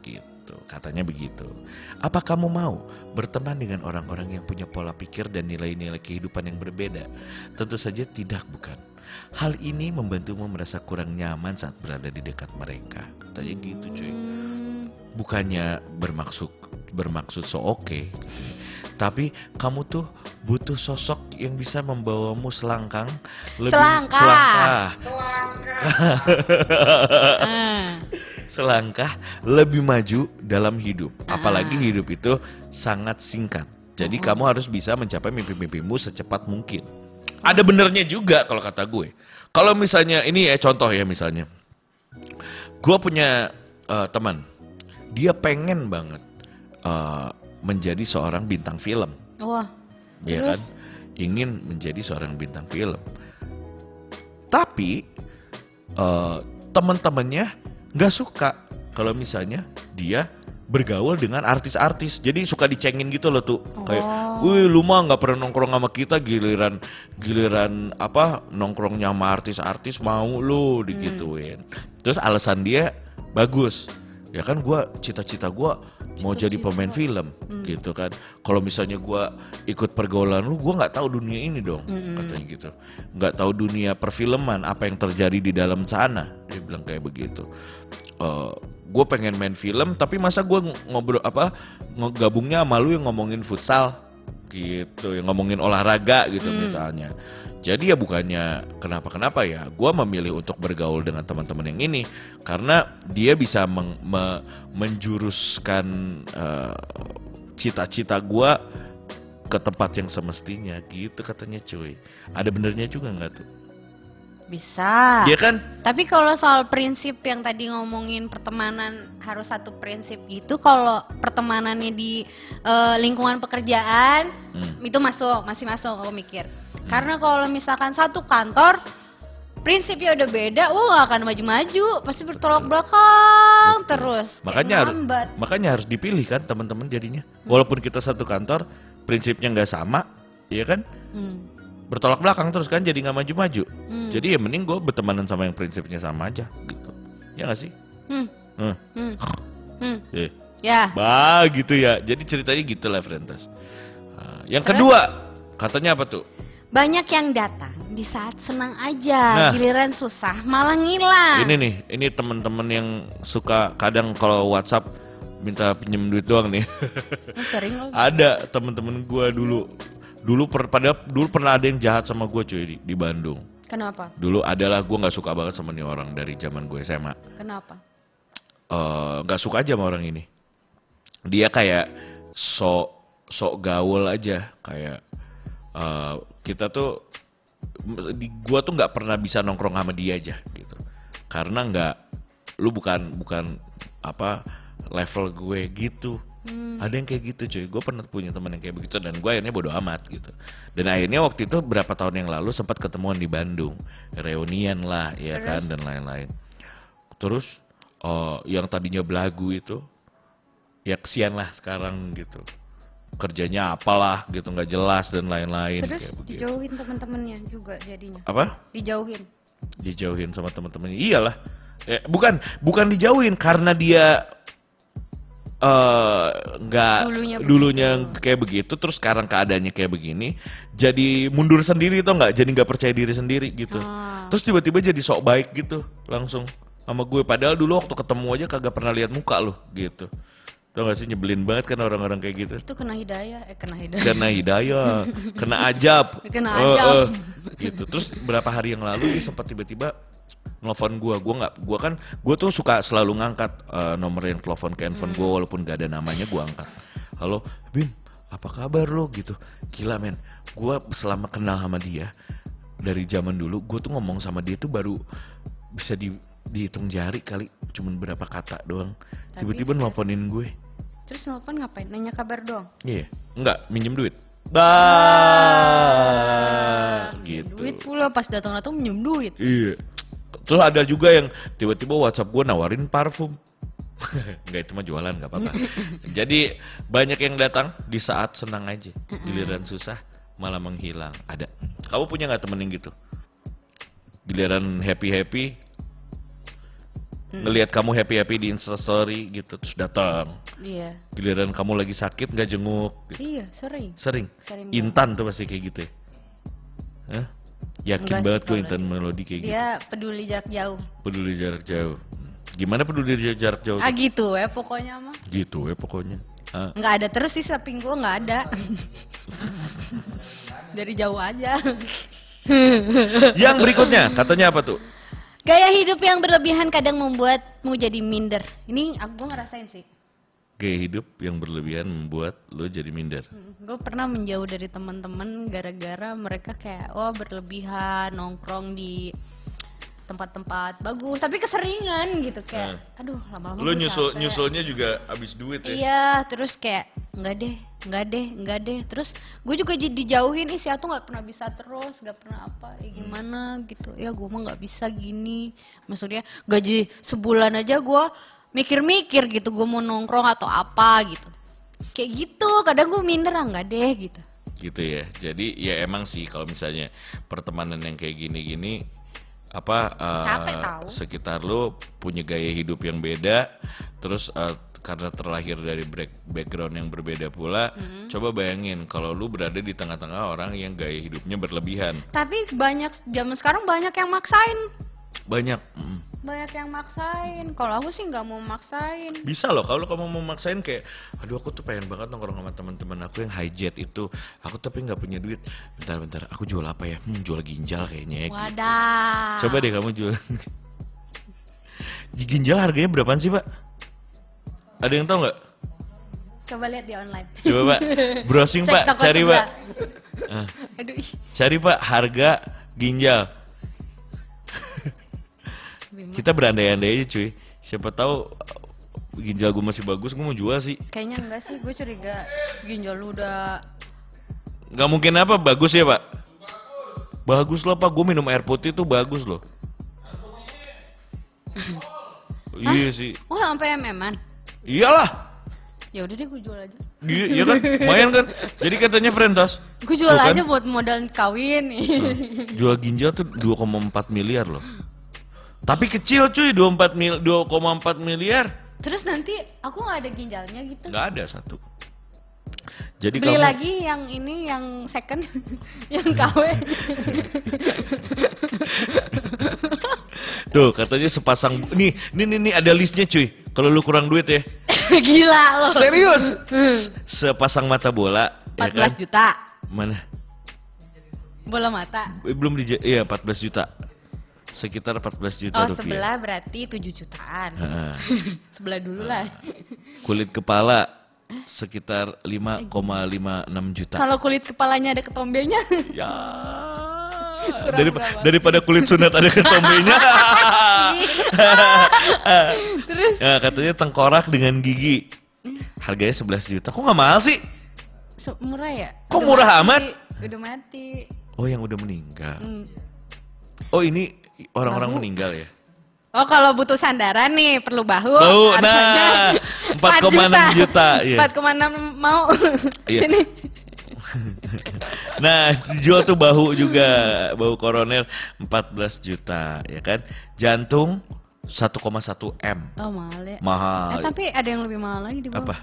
Gitu. Katanya begitu. Apa kamu mau berteman dengan orang-orang yang punya pola pikir dan nilai-nilai kehidupan yang berbeda? Tentu saja tidak, bukan. Hal ini membantumu merasa kurang nyaman saat berada di dekat mereka. Katanya gitu, cuy bukannya bermaksud bermaksud so oke tapi kamu tuh butuh sosok yang bisa membawamu selangkang lebih Selangkah. selangkah. Ah. selangkah lebih maju dalam hidup apalagi hidup itu sangat singkat. Jadi kamu harus bisa mencapai mimpi-mimpimu secepat mungkin. Ada benernya juga kalau kata gue. Kalau misalnya ini ya contoh ya misalnya. Gue punya eh, teman dia pengen banget eh, menjadi seorang bintang film. Wah. ya kan? ingin menjadi seorang bintang film. Tapi eh, teman-temannya nggak suka kalau misalnya dia bergaul dengan artis-artis. Jadi suka dicengin gitu loh tuh kayak wih lu mah nggak pernah nongkrong sama kita giliran giliran apa nongkrongnya sama artis-artis mau lu digituin. Terus alasan dia bagus ya kan gua cita-cita gua mau jadi pemain film gitu kan. Kalau misalnya gua ikut pergaulan lu gua nggak tahu dunia ini dong katanya gitu. Nggak tahu dunia perfilman apa yang terjadi di dalam sana dia bilang kayak begitu. Gue pengen main film tapi masa gue ngobrol apa ngegabungnya sama lu yang ngomongin futsal gitu yang ngomongin olahraga gitu misalnya. Jadi ya bukannya kenapa kenapa ya gue memilih untuk bergaul dengan teman-teman yang ini karena dia bisa meng- me- menjuruskan eh, cita-cita gue ke tempat yang semestinya gitu katanya cuy. Ada benernya juga nggak tuh Bisa. Dia kan? Tapi kalau soal prinsip yang tadi ngomongin pertemanan harus satu prinsip. Itu kalau pertemanannya di eh, lingkungan pekerjaan itu masuk masih masuk aku mikir. Karena kalau misalkan satu kantor prinsipnya udah beda, wah gak akan maju-maju, pasti bertolak belakang terus. Kayak makanya harus makanya harus dipilih kan teman-teman jadinya. Walaupun kita satu kantor prinsipnya nggak sama ya kan? Hmm. Bertolak belakang terus kan jadi nggak maju-maju jadi ya mending gue bertemanan sama yang prinsipnya sama aja gitu ya nggak sih Hmm. Hmm. Hmm. Hmm. Eh, Ya. bah gitu ya jadi ceritanya gitu lah Frentas Ah, yang kedua katanya apa tuh Banyak yang datang di saat senang aja, Nah. giliran susah malah ngilang. ini nih ini teman-teman yang suka kadang kalau WhatsApp minta pinjem duit doang nih Oh, sering loh. Ada temen-temen gue dulu. Dulu per, pada dulu pernah ada yang jahat sama gue cuy di, di Bandung. Kenapa? Dulu adalah gue nggak suka banget sama nih orang dari zaman gue SMA. Kenapa? Eh, nggak suka aja sama orang ini. Dia kayak sok sok gaul aja kayak eh, kita tuh di gua tuh nggak pernah bisa nongkrong sama dia aja gitu. Karena nggak lu bukan bukan apa level gue gitu. Ada yang kayak gitu cuy. Gue pernah punya teman yang kayak begitu dan gue akhirnya bodo amat gitu. Dan akhirnya waktu itu berapa tahun yang lalu sempat ketemuan di Bandung, reunian lah, ya kan dan lain-lain. Terus eh, yang tadinya belagu itu ya kesian lah sekarang gitu. Kerjanya apalah gitu nggak jelas dan lain-lain Terus dijauhin teman-temannya juga jadinya. Apa? Dijauhin. Dijauhin sama teman-temannya. Iyalah. Eh, bukan bukan dijauhin karena dia eh, nggak Dulunya dulunya, kayak begitu terus sekarang keadaannya kayak begini jadi mundur sendiri tuh nggak? Jadi nggak percaya diri sendiri gitu. Ah. terus tiba-tiba jadi sok baik gitu langsung sama gue. Padahal dulu waktu ketemu aja kagak pernah lihat muka loh gitu. Tau gak sih? Nyebelin banget kan orang-orang kayak gitu. Itu kena hidayah, eh kena hidayah. kena hidayah kena ajab. Kena Eh, ajab. eh, gitu. Terus berapa hari yang lalu dia sempat tiba-tiba nelfon gua gua nggak gua kan gua tuh suka selalu ngangkat eh, nomor yang telepon ke handphone Hmm. gua walaupun gak ada namanya gua angkat halo Bim apa kabar lo gitu gila men gua selama kenal sama dia dari zaman dulu gua tuh ngomong sama dia tuh baru bisa di dihitung jari kali cuman berapa kata doang tiba-tiba nelfonin gue Terus nelfon ngapain? Nanya kabar doang. Iya, enggak minjem duit. Bah, gitu. Duit pula pas datang-datang minjem duit. Iya. Terus ada juga yang tiba-tiba WhatsApp gue nawarin parfum. Enggak itu mah jualan nggak apa-apa. Jadi banyak yang datang di saat senang aja, giliran susah malah menghilang. Ada. Kamu punya nggak temen yang gitu? Giliran happy happy, ngelihat kamu happy happy di instastory gitu, terus datang. Iya. Giliran kamu lagi sakit nggak jenguk, gitu. Iya, sering. Sering. Sering Intan tuh pasti kayak gitu ya. Hah? Yakin Enggak banget gue Intan Melodi kayak gitu. Dia peduli jarak jauh. Peduli jarak jauh. Gimana peduli jar- jarak jauh? Ah gitu ya pokoknya mah. Gitu ya pokoknya. Ah, Nggak ada terus sih samping gua nggak ada. Dari jauh aja. Yang berikutnya katanya apa tuh? Gaya hidup yang berlebihan kadang membuatmu jadi minder. Ini aku ngerasain sih. Gaya hidup yang berlebihan membuat lo jadi minder. Gue pernah menjauh dari teman-teman gara-gara mereka kayak wah berlebihan nongkrong di tempat-tempat bagus tapi keseringan gitu kayak aduh lama-lama gua nyusul capek. nyusulnya juga habis duit ya. Iya, terus kayak nggak deh, nggak deh, nggak deh. Terus gue juga jadi dijauhin, ih si Atu nggak pernah bisa terus, nggak pernah apa, ya gimana gitu. Ya gue mah nggak bisa gini. Maksudnya gaji sebulan aja gue mikir-mikir gitu, gue mau nongkrong atau apa gitu. Kayak gitu, kadang gue minder ah nggak deh gitu. Gitu ya. Jadi ya emang sih kalau misalnya pertemanan yang kayak gini-gini apa eh, Capek tahu. sekitar lo punya gaya hidup yang beda terus eh, karena terlahir dari background yang berbeda pula Hmm. coba bayangin kalau lu berada di tengah-tengah orang yang gaya hidupnya berlebihan Tapi banyak zaman sekarang banyak yang maksain, banyak mm. Banyak yang maksain. Kalau aku sih nggak mau maksain. bisa loh kalau kamu mau maksain kayak aduh aku tuh pengen banget nongkrong sama teman-teman aku yang high jet itu aku tapi nggak punya duit bentar-bentar aku jual apa ya hmm, jual ginjal kayaknya ya. Wadah. Coba deh kamu jual. Ginjal harganya berapaan sih, Pak? Ada yang tahu nggak? Coba lihat di online. Coba, Pak. Browsing, Pak. Cari, sebelah. Pak. Ah. Aduh. Cari, Pak, harga ginjal. Kita berandai-andai aja, cuy. Siapa tahu ginjal gue masih bagus, gue mau jual sih. Kayaknya enggak sih, gue curiga ginjal lu udah Nggak mungkin apa, bagus ya, Pak? Bagus loh, Pak. Gue minum air putih tuh bagus loh. iya sih. Oh sampai MM-an? Iyalah. Ya udah deh gue jual aja. Iya, iya kan? Lumayan kan? Jadi katanya Frentos. Gue jual Tuh kan? aja buat modal kawin nih. Jual ginjal tuh 2,4 miliar loh. Tapi kecil cuy, 24 mil 2,4 miliar. Terus nanti aku nggak ada ginjalnya gitu. nggak ada satu. Jadi Beli kamu lagi yang ini yang second yang KW. tuh katanya sepasang nih, nih nih nih ada listnya cuy. Kalau lu kurang duit ya. Gila loh. Serius. S- Sepasang mata bola ya 14 kan? juta Mana? bola mata. Belum di iya 14 juta. Sekitar 14 juta Oh rupiah. sebelah berarti 7 jutaan. Heeh. sebelah dulu lah. Kulit kepala sekitar 5,56 juta. Kalau kulit kepalanya ada ketombenya. Ya. Kurang berapa? daripada kulit sunat ada ketombenya. Terus ya, katanya tengkorak dengan gigi. Harganya 11 juta. Kok nggak mahal sih? se- murah ya? Kok Udah murah mati. amat? Udah mati. Oh, yang udah meninggal. Hmm. Oh, ini orang-orang meninggal ya? Oh kalau butuh sandaran nih perlu bahu. Bahu, nah, 4,6 juta, iya. 4,6 mau. Iya. Sini. Nah, jual tuh bahu juga, bahu koroner 14 juta, ya kan? Jantung 1,1 M. Oh mahal ya. Mahal. Eh, tapi ada yang lebih mahal lagi di bawah. Apa?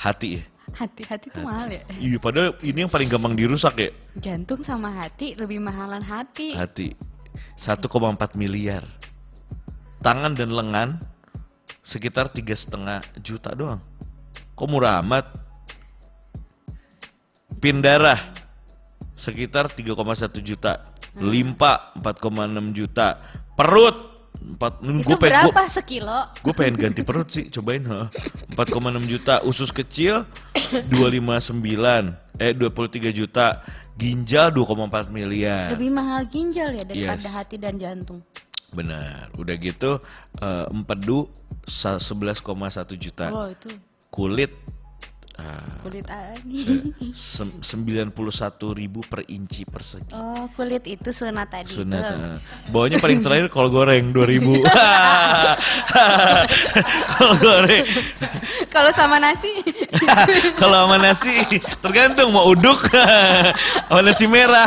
Hati ya? Hati-hati tuh mahal ya. Iya, padahal ini yang paling gampang dirusak ya. Jantung sama hati lebih mahalan hati. Hati 1,4 miliar. Tangan dan lengan sekitar tiga setengah juta doang. Kok murah amat? Pin darah sekitar 3,1 juta. Limpa 4,6 juta. Perut 4 Itu gue pengen berapa sekilo? gue pengen ganti perut sih cobain ha. 4,6 juta usus kecil 259 eh 23 juta ginjal 2,4 miliar Lebih mahal ginjal ya daripada Yes. hati dan jantung. benar udah gitu eh, empedu sa- 11,1 juta Wow itu kulit eh, kulit apa nih? sem- 91 ribu per inci persegi Oh kulit itu sunat tadi. Sunat. eh. Bawahnya paling terakhir kol goreng 2000. kol goreng. Kalau sama nasi, Kalau sama nasi tergantung mau uduk sama nasi merah.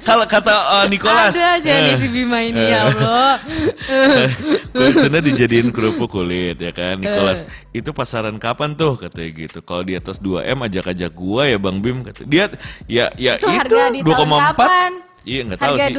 Aduh. Kalau kata uh, Nicholas, ada aja nih eh, si Bima ini ya Allah. kulit sana dijadiin kerupuk kulit ya kan Nicholas itu pasaran kapan tuh katanya gitu kalau di atas 2 m ajak-ajak gua ya bang Bim kata dia ya ya Itu itu, harga di tahun 2,4 kapan? iya nggak tahu Harga sih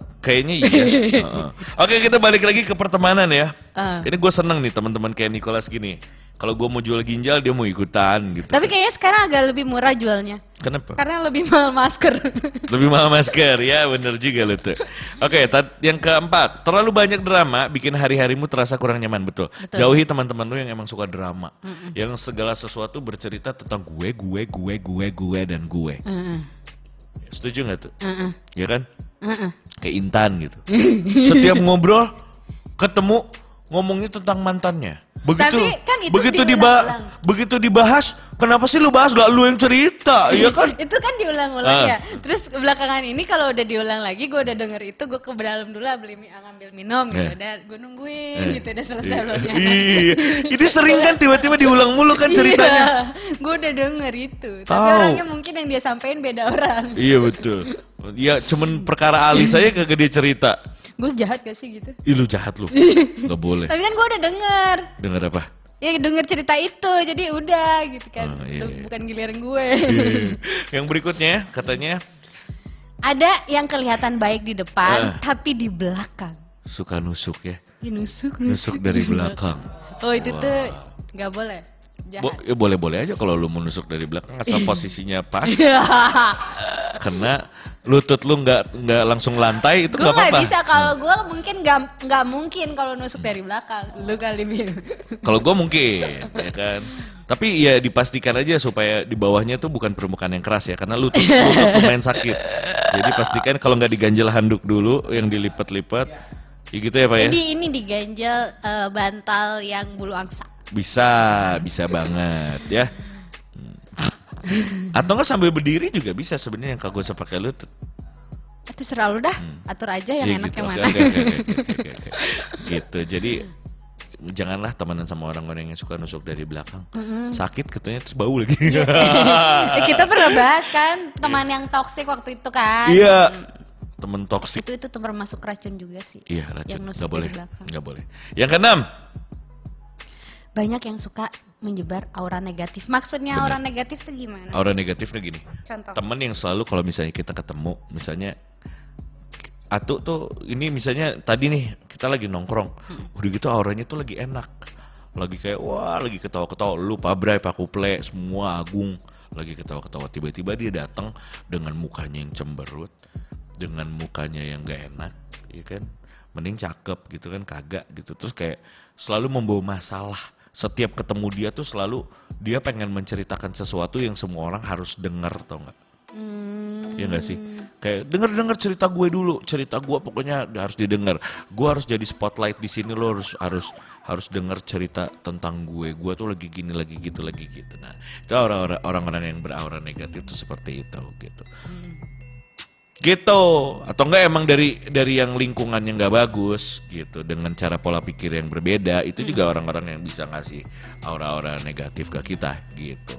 2020. Kayaknya iya. Heeh. Oke kita balik lagi ke pertemanan ya. Ah. Ini gue seneng nih teman-teman kayak Nicholas gini. Kalau gue mau jual ginjal dia mau ikutan gitu. Tapi kayaknya sekarang agak lebih murah jualnya. Kenapa? Karena lebih mahal masker. Lebih mahal masker ya bener juga lo tuh. Oke tat- yang keempat terlalu banyak drama bikin hari-harimu terasa kurang nyaman betul. Jauhi teman-teman lu yang emang suka drama. Yang segala sesuatu bercerita tentang gue, gue, gue, gue, gue dan gue. Heeh. Setuju nggak tuh? Heeh. Ya kan? Heeh. Kayak Intan gitu. Setiap ngobrol ketemu ngomongnya tentang mantannya. Begitu Tapi kan itu begitu diba- diulang-ulang. begitu dibahas, kenapa sih lu bahas gak lu yang cerita? Iya kan? itu kan diulang-ulang Ah. ya. Terus belakangan ini kalau udah diulang lagi, gue udah denger itu, gue ke dalam dulu lah beli mi- ngambil minum gitu. Eh. Udah gue nungguin Eh. gitu, udah selesai belumnya. iya. Ini sering kan tiba-tiba diulang mulu kan ceritanya. Iya, gue udah denger itu. Tapi Tahu. orangnya mungkin yang dia sampein beda orang. iya betul. Ya cuman perkara Ali saya kagak dia cerita. Gue jahat gak sih gitu? Ih lu jahat lu. Gak boleh. Tapi kan gue udah denger. Dengar apa? Ya denger cerita itu, jadi udah gitu kan. Oh, iya, iya. Bukan giliran gue. Iya. Yang berikutnya katanya Ada yang kelihatan baik di depan, Eh. tapi di belakang. suka nusuk ya. Ya, nusuk, Nusuk dari belakang. Oh itu tuh nggak boleh. Bo- ya boleh-boleh aja kalau lu mau nusuk dari belakang asal posisinya pas. Karena lutut lu nggak nggak langsung lantai itu gue nggak apa-apa. bisa kalau gue mungkin nggak mungkin kalau nusuk dari belakang. Lu kali. Kalau gue mungkin, ya kan. Tapi ya dipastikan aja supaya di bawahnya tuh bukan permukaan yang keras ya, karena lutut lutut lumayan sakit. Jadi pastikan kalau nggak diganjel handuk dulu, yang dilipat-lipat, ya gitu ya pak ya. Jadi ini diganjel eh, bantal yang bulu angsa. Bisa, bisa banget ya. Hmm. Atau nggak sambil berdiri juga bisa sebenarnya yang kagak usah pakai lutut. Itu serah lu dah, atur aja yang Ya enak gitu. yang mana. Gitu. Jadi janganlah temenan sama orang-orang yang suka nusuk dari belakang. Sakit katanya terus bau lagi. Ya, kita pernah bahas kan teman yang toksik waktu itu kan. Iya. Temen toksik. Itu itu termasuk racun juga sih. Iya, Yang racun. nusuk Nggak boleh. belakang. Nggak boleh. Yang keenam, Banyak yang suka menyebar aura negatif. Maksudnya aura negatif tuh gimana? aura negatifnya gini. Contoh. Temen yang selalu kalau misalnya kita ketemu, misalnya Atu tuh ini misalnya tadi nih kita lagi nongkrong, udah gitu auranya tuh lagi enak, lagi kayak wah lagi ketawa-ketawa, lu pabrai pak kuple semua agung, lagi ketawa-ketawa tiba-tiba dia datang dengan mukanya yang cemberut, dengan mukanya yang gak enak, ya kan, mending cakep gitu kan kagak gitu, terus kayak selalu membawa masalah. Setiap ketemu dia tuh selalu dia pengen menceritakan sesuatu yang semua orang harus dengar tau nggak? Hmm, Iya gak sih? Kayak denger-denger cerita gue dulu, cerita gue pokoknya harus didengar. Gue harus jadi spotlight di sini lo harus harus harus denger cerita tentang gue. Gue tuh lagi gini, lagi gitu, lagi gitu. Nah, itu orang-orang orang-orang yang beraura negatif tuh seperti itu gitu. Gitu. Atau enggak emang dari dari yang lingkungannya nggak bagus gitu. Dengan cara pola pikir yang berbeda itu juga orang-orang yang bisa ngasih aura-aura negatif ke kita gitu.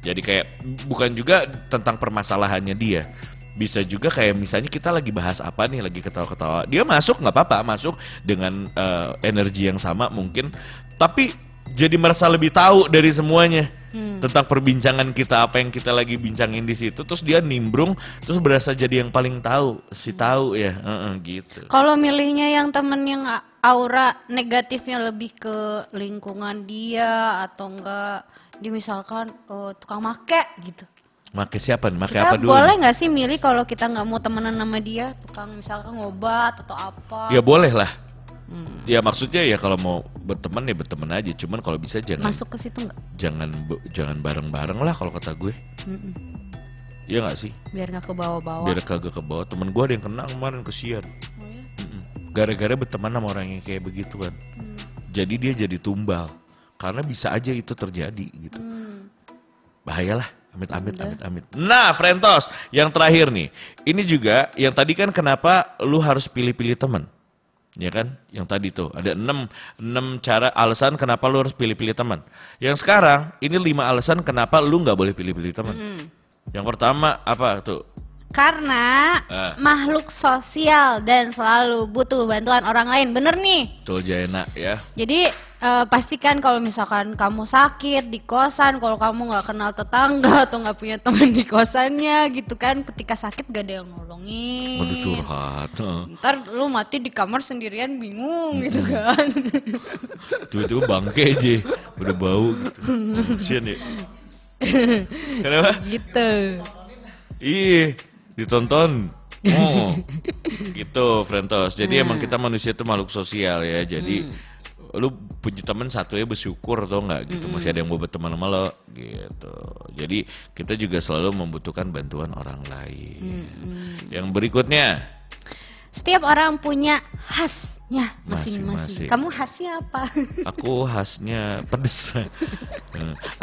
Jadi kayak bukan juga tentang permasalahannya dia, bisa juga kayak misalnya kita lagi bahas apa nih lagi ketawa-ketawa. Dia masuk nggak apa-apa masuk dengan eh, energi yang sama mungkin. Tapi jadi merasa lebih tahu dari semuanya tentang perbincangan kita apa yang kita lagi bincangin di situ. Terus dia nimbrung terus berasa jadi yang paling tahu si tahu ya. Heeh, gitu. Kalau milihnya yang temen yang aura negatifnya lebih ke lingkungan dia atau enggak dia misalkan eh, tukang make gitu. make siapa nih? Make Kita apa dulu? boleh nggak sih milih kalau kita nggak mau temenan sama dia? Tukang misalkan ngobat atau apa? ya boleh lah Hmm. ya maksudnya ya kalau mau berteman ya berteman aja cuman kalau bisa jangan Masuk ke situ nggak? jangan jangan bareng-bareng lah kalau kata gue Mm-mm. Iya gak sih Biar nggak ke bawah-bawah. biar kagak ke bawah temen gue ada yang kena kemarin kesian Oh ya? Mm-mm. gara-gara berteman sama orang yang kayak begitu kan Hmm. jadi dia jadi tumbal karena bisa aja itu terjadi gitu Hmm. bahayalah amit amit amit amit nah Frentos yang terakhir nih ini juga yang tadi kan kenapa lu harus pilih-pilih teman ya kan? Yang tadi tuh ada enam enam cara alasan kenapa lu harus pilih-pilih teman. Yang sekarang ini lima alasan kenapa lu nggak boleh pilih-pilih teman. Hmm. yang pertama apa tuh Karena Ah. makhluk sosial dan selalu butuh bantuan orang lain. Bener nih. Betul Jaina ya Jadi eh, pastikan kalau misalkan kamu sakit di kosan, kalau kamu nggak kenal tetangga atau nggak punya teman di kosannya gitu kan, ketika sakit gak ada yang nolongin. Waduh curhat. Ntar lu mati di kamar sendirian bingung gitu kan. Tiba-tiba bangke aja Udah bau gitu Kasian ya Kenapa? gitu. Iya Ditonton. Oh Gitu Frentos. Jadi emang kita manusia itu makhluk sosial ya. Jadi Lu punya teman satu ya bersyukur atau enggak gitu Masih ada yang mau berteman sama lo gitu. Jadi kita juga selalu membutuhkan bantuan orang lain. Yang berikutnya? Setiap orang punya khasnya masing-masing. Masing-masing. Kamu khasnya apa? Aku khasnya pedes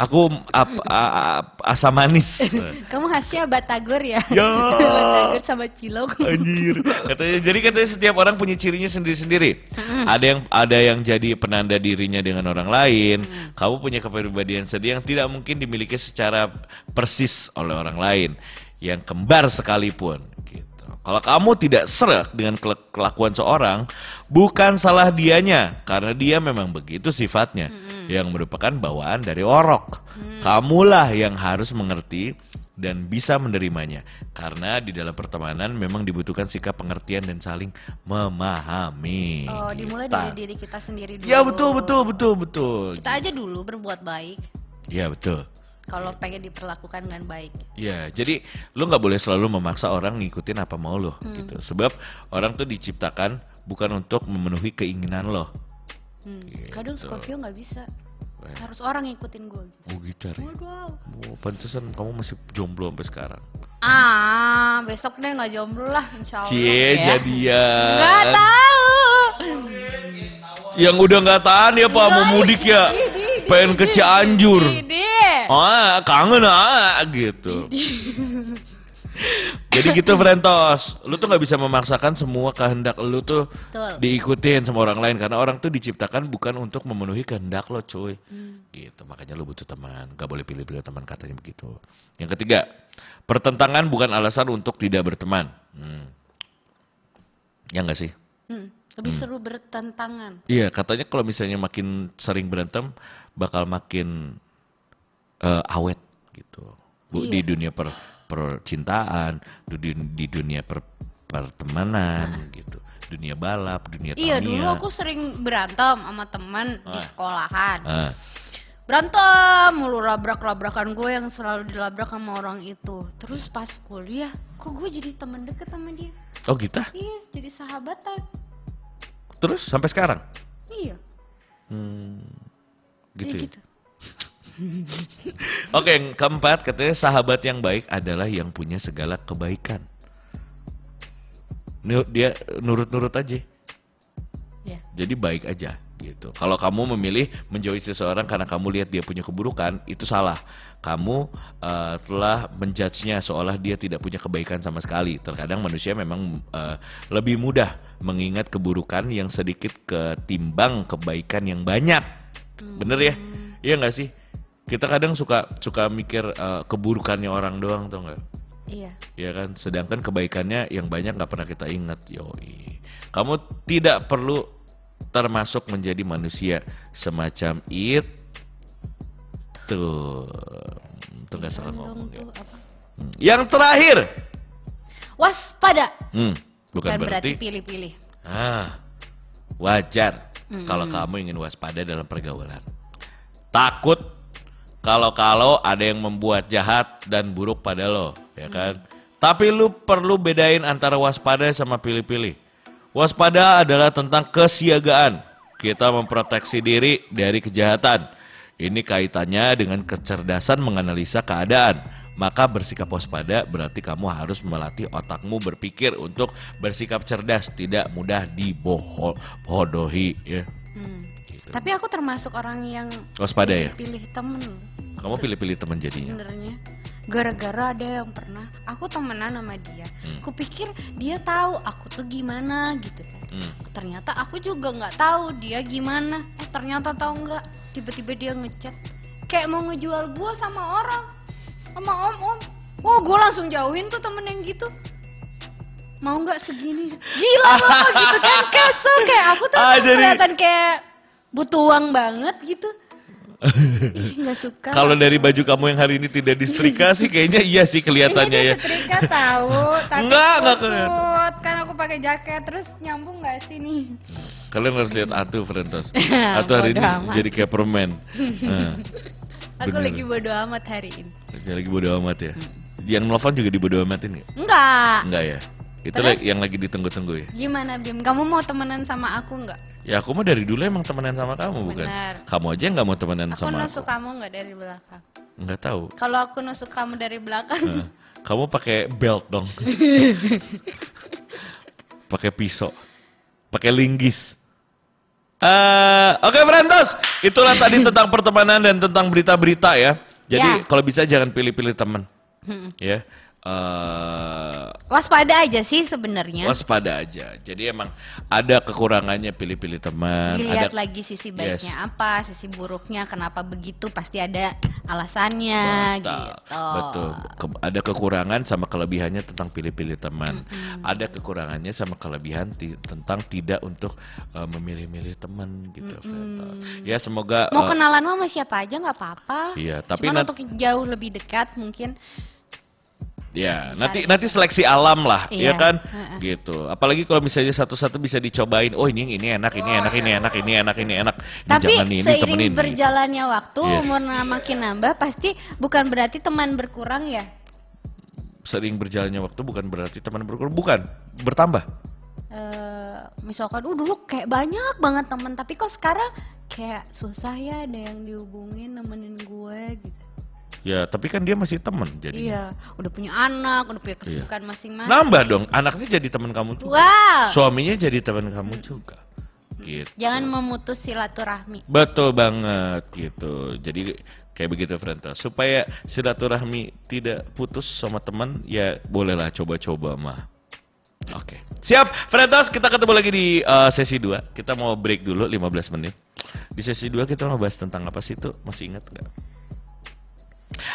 Aku ap- a- a- asam manis Kamu khasnya batagor ya? Ya. batagor sama cilok. Anjir. Katanya jadi katanya setiap orang punya cirinya sendiri-sendiri. Ada yang ada yang jadi penanda dirinya dengan orang lain. Kamu punya kepribadian sendiri yang tidak mungkin dimiliki secara persis oleh orang lain. Yang kembar sekalipun gitu. Kalau kamu tidak serak dengan kela- kelakuan seorang, bukan salah dianya karena dia memang begitu sifatnya yang merupakan bawaan dari orok. Kamulah yang harus mengerti dan bisa menerimanya karena di dalam pertemanan memang dibutuhkan sikap pengertian dan saling memahami. Oh, dimulai Gitu. dari diri kita sendiri dulu. Ya betul betul betul betul. Kita aja dulu berbuat baik. Ya betul. Kalau pengen diperlakukan dengan baik. Ya, jadi lu nggak boleh selalu memaksa orang ngikutin apa mau lo Hmm. gitu. Sebab orang tuh diciptakan bukan untuk memenuhi keinginan lo. Hmm. Gitu. Kadang Scorpio nggak bisa. Wah. Harus orang ngikutin gue. Gitu. Oh gitar. ya. Waduh. Oh, pantesan kamu masih jomblo sampai sekarang. Ah, besok deh nggak jomblo lah, insya Allah. Cie ya. jadian. Nggak tahu. Yang udah nggak tahan ya Pak mau mudik ya. Di, di, di, Pengen ke Cianjur. Ah, kangen ah gitu. Jadi gitu Frentos, lu tuh nggak bisa memaksakan semua kehendak lu tuh Betul. diikutin sama orang lain karena orang tuh diciptakan bukan untuk memenuhi kehendak lo, cuy. Gitu, makanya lu butuh teman, gak boleh pilih-pilih teman katanya begitu. Yang ketiga, pertentangan bukan alasan untuk tidak berteman. Hmm. Ya enggak sih? Hmm, lebih seru bertentangan. Iya, katanya kalau misalnya makin sering berantem bakal makin eh, awet gitu. Bu, Iya. di dunia per percintaan, di, di dunia per, pertemanan gitu. Dunia balap, dunia Iya Tamiya. dulu aku sering berantem sama teman di sekolahan. Ah, Berantem mulu labrak-labrakan gue yang selalu dilabrak sama orang itu. Terus pas kuliah, kok gue jadi teman deket sama dia? oh gitu. Iya, jadi sahabatan. Terus sampai sekarang Iya, gitu. iya ya? gitu. Oke, yang keempat katanya sahabat yang baik adalah yang punya segala kebaikan. Dia nurut-nurut aja. Ya. Jadi baik aja gitu. Kalau kamu memilih menjauhi seseorang karena kamu lihat dia punya keburukan, itu salah. Kamu eh, telah menjudge-nya seolah dia tidak punya kebaikan sama sekali. Terkadang manusia memang eh, lebih mudah mengingat keburukan yang sedikit ketimbang kebaikan yang banyak. Bener ya? Iya nggak sih? Kita kadang suka suka mikir eh, keburukannya orang doang tuh nggak? Iya. ya kan sedangkan kebaikannya yang banyak nggak pernah kita ingat yoi kamu tidak perlu termasuk menjadi manusia semacam it tuh itu nggak salah ngomong ya. Hmm. yang terakhir Waspada. hmm, bukan Bukan berarti berarti pilih-pilih. ah wajar kalau kamu ingin waspada dalam pergaulan takut kalau-kalau ada yang membuat jahat dan buruk pada lo, ya kan? Tapi lu perlu bedain antara waspada sama pilih-pilih. Waspada adalah tentang kesiagaan. Kita memproteksi diri dari kejahatan. Ini kaitannya dengan kecerdasan menganalisa keadaan. Maka bersikap waspada berarti kamu harus melatih otakmu berpikir untuk bersikap cerdas, tidak mudah dibodohi ya. Gitu. Tapi aku termasuk orang yang Waspada ya? pilih temen Kamu pilih-pilih teman jadinya. sebenarnya. Gara-gara ada yang pernah aku temenan sama dia. Hmm. Aku pikir dia tahu aku tuh gimana gitu kan. Hmm. Ternyata aku juga nggak tahu dia gimana. Eh ternyata tahu nggak. Tiba-tiba dia ngechat kayak mau ngejual gua sama orang sama om-om. Oh, gue langsung jauhin tuh temen yang gitu. Mau nggak segini? Gila loh gitu kan kesel kayak aku tuh Ah, kelihatan kayak butuh uang banget gitu. Ih nggak suka. Kalau dari baju kamu yang hari ini tidak disetrika sih kayaknya iya sih kelihatannya ini ya. dia setrika tahu, tapi Enggak, enggak kusut. Kan aku pakai jaket terus nyambung nggak sih nih? Kalian harus lihat Atu Frentos. Atu hari ini amat. jadi kayak permen. Nah, Aku Bener. lagi bodo amat hari ini. lagi bodo amat ya. Yang nelfon juga dibodo amatin nggak? Enggak. Enggak ya. Itu Terus? yang lagi ditunggu-tunggu ya. Gimana Bim? Kamu mau temenan sama aku nggak? Ya aku mah dari dulu emang temenan sama kamu bukan? Benar. Kamu aja nggak mau temenan Aku sama nusuk aku. kamu nggak dari belakang? Nggak tahu. Kalau aku nusuk kamu dari belakang, Nah, kamu pakai belt dong. pakai pisau. Pakai linggis. Eh, oke Frentos, itulah tadi tentang pertemanan dan tentang berita-berita ya. Jadi Ya. kalau bisa jangan pilih-pilih teman. Ya. Eh, waspada aja sih sebenarnya. waspada aja. Jadi emang ada kekurangannya pilih-pilih teman. Dilihat ada lagi sisi baiknya Yes. apa, sisi buruknya, kenapa begitu pasti ada alasannya Betul, gitu. betul. Ke- ada kekurangan sama kelebihannya tentang pilih-pilih teman. Ada kekurangannya sama kelebihan ti- tentang tidak untuk uh, memilih-milih teman gitu. Feta. Ya semoga Mau uh, kenalan sama siapa aja nggak apa-apa. Iya, tapi Cuman untuk jauh lebih dekat mungkin ya nanti nanti seleksi alam lah, ya Iya, kan? heeh. Gitu. Apalagi kalau misalnya satu-satu bisa dicobain. Oh ini ini enak, ini enak, ini enak, ini enak, ini enak. Ini Tapi jangan ini seiring temenin. gitu. berjalannya waktu, Yes. umur makin nambah, pasti bukan berarti teman berkurang ya. Sering berjalannya waktu bukan berarti teman berkurang, bukan bertambah. Eh, misalkan, uh dulu kayak banyak banget teman, tapi kok sekarang kayak susah ya ada yang dihubungin nemenin gue gitu. Ya, tapi kan dia masih teman jadi. Iya, udah punya anak, udah punya kesibukan masing-masing. Nambah dong, anaknya jadi teman kamu juga. Wow, Suaminya jadi teman kamu juga. Gitu. jangan memutus silaturahmi. Betul banget gitu. Jadi kayak begitu Frenta. Supaya silaturahmi tidak putus sama teman, ya bolehlah coba-coba mah. Oke. Siap, Frentos, kita ketemu lagi di uh, sesi 2. Kita mau break dulu 15 menit. Di sesi 2 kita mau bahas tentang apa sih tuh? Masih ingat nggak?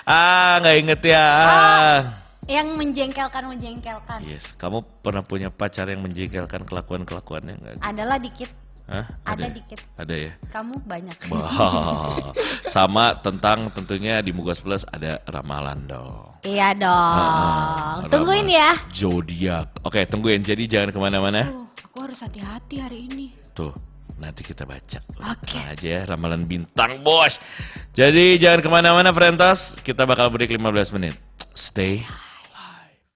Ah, nggak inget ya. Ah. Yang menjengkelkan menjengkelkan. Yes, kamu pernah punya pacar yang menjengkelkan kelakuan-kelakuannya nggak? Adalah dikit, Hah? ada ya? dikit. Ada ya? Kamu banyak. Wah, sama tentang tentunya di Mugas Plus ada ramalan dong. Iya dong. Tungguin Ramalan ya. Zodiak. Oke, tungguin. Jadi jangan ke mana-mana. Oh, aku harus hati-hati hari ini. Tuh, nanti kita baca. Oke. Tenang aja ya, ramalan bintang bos. Jadi jangan ke mana-mana, Frentos. Kita bakal break 15 menit. Stay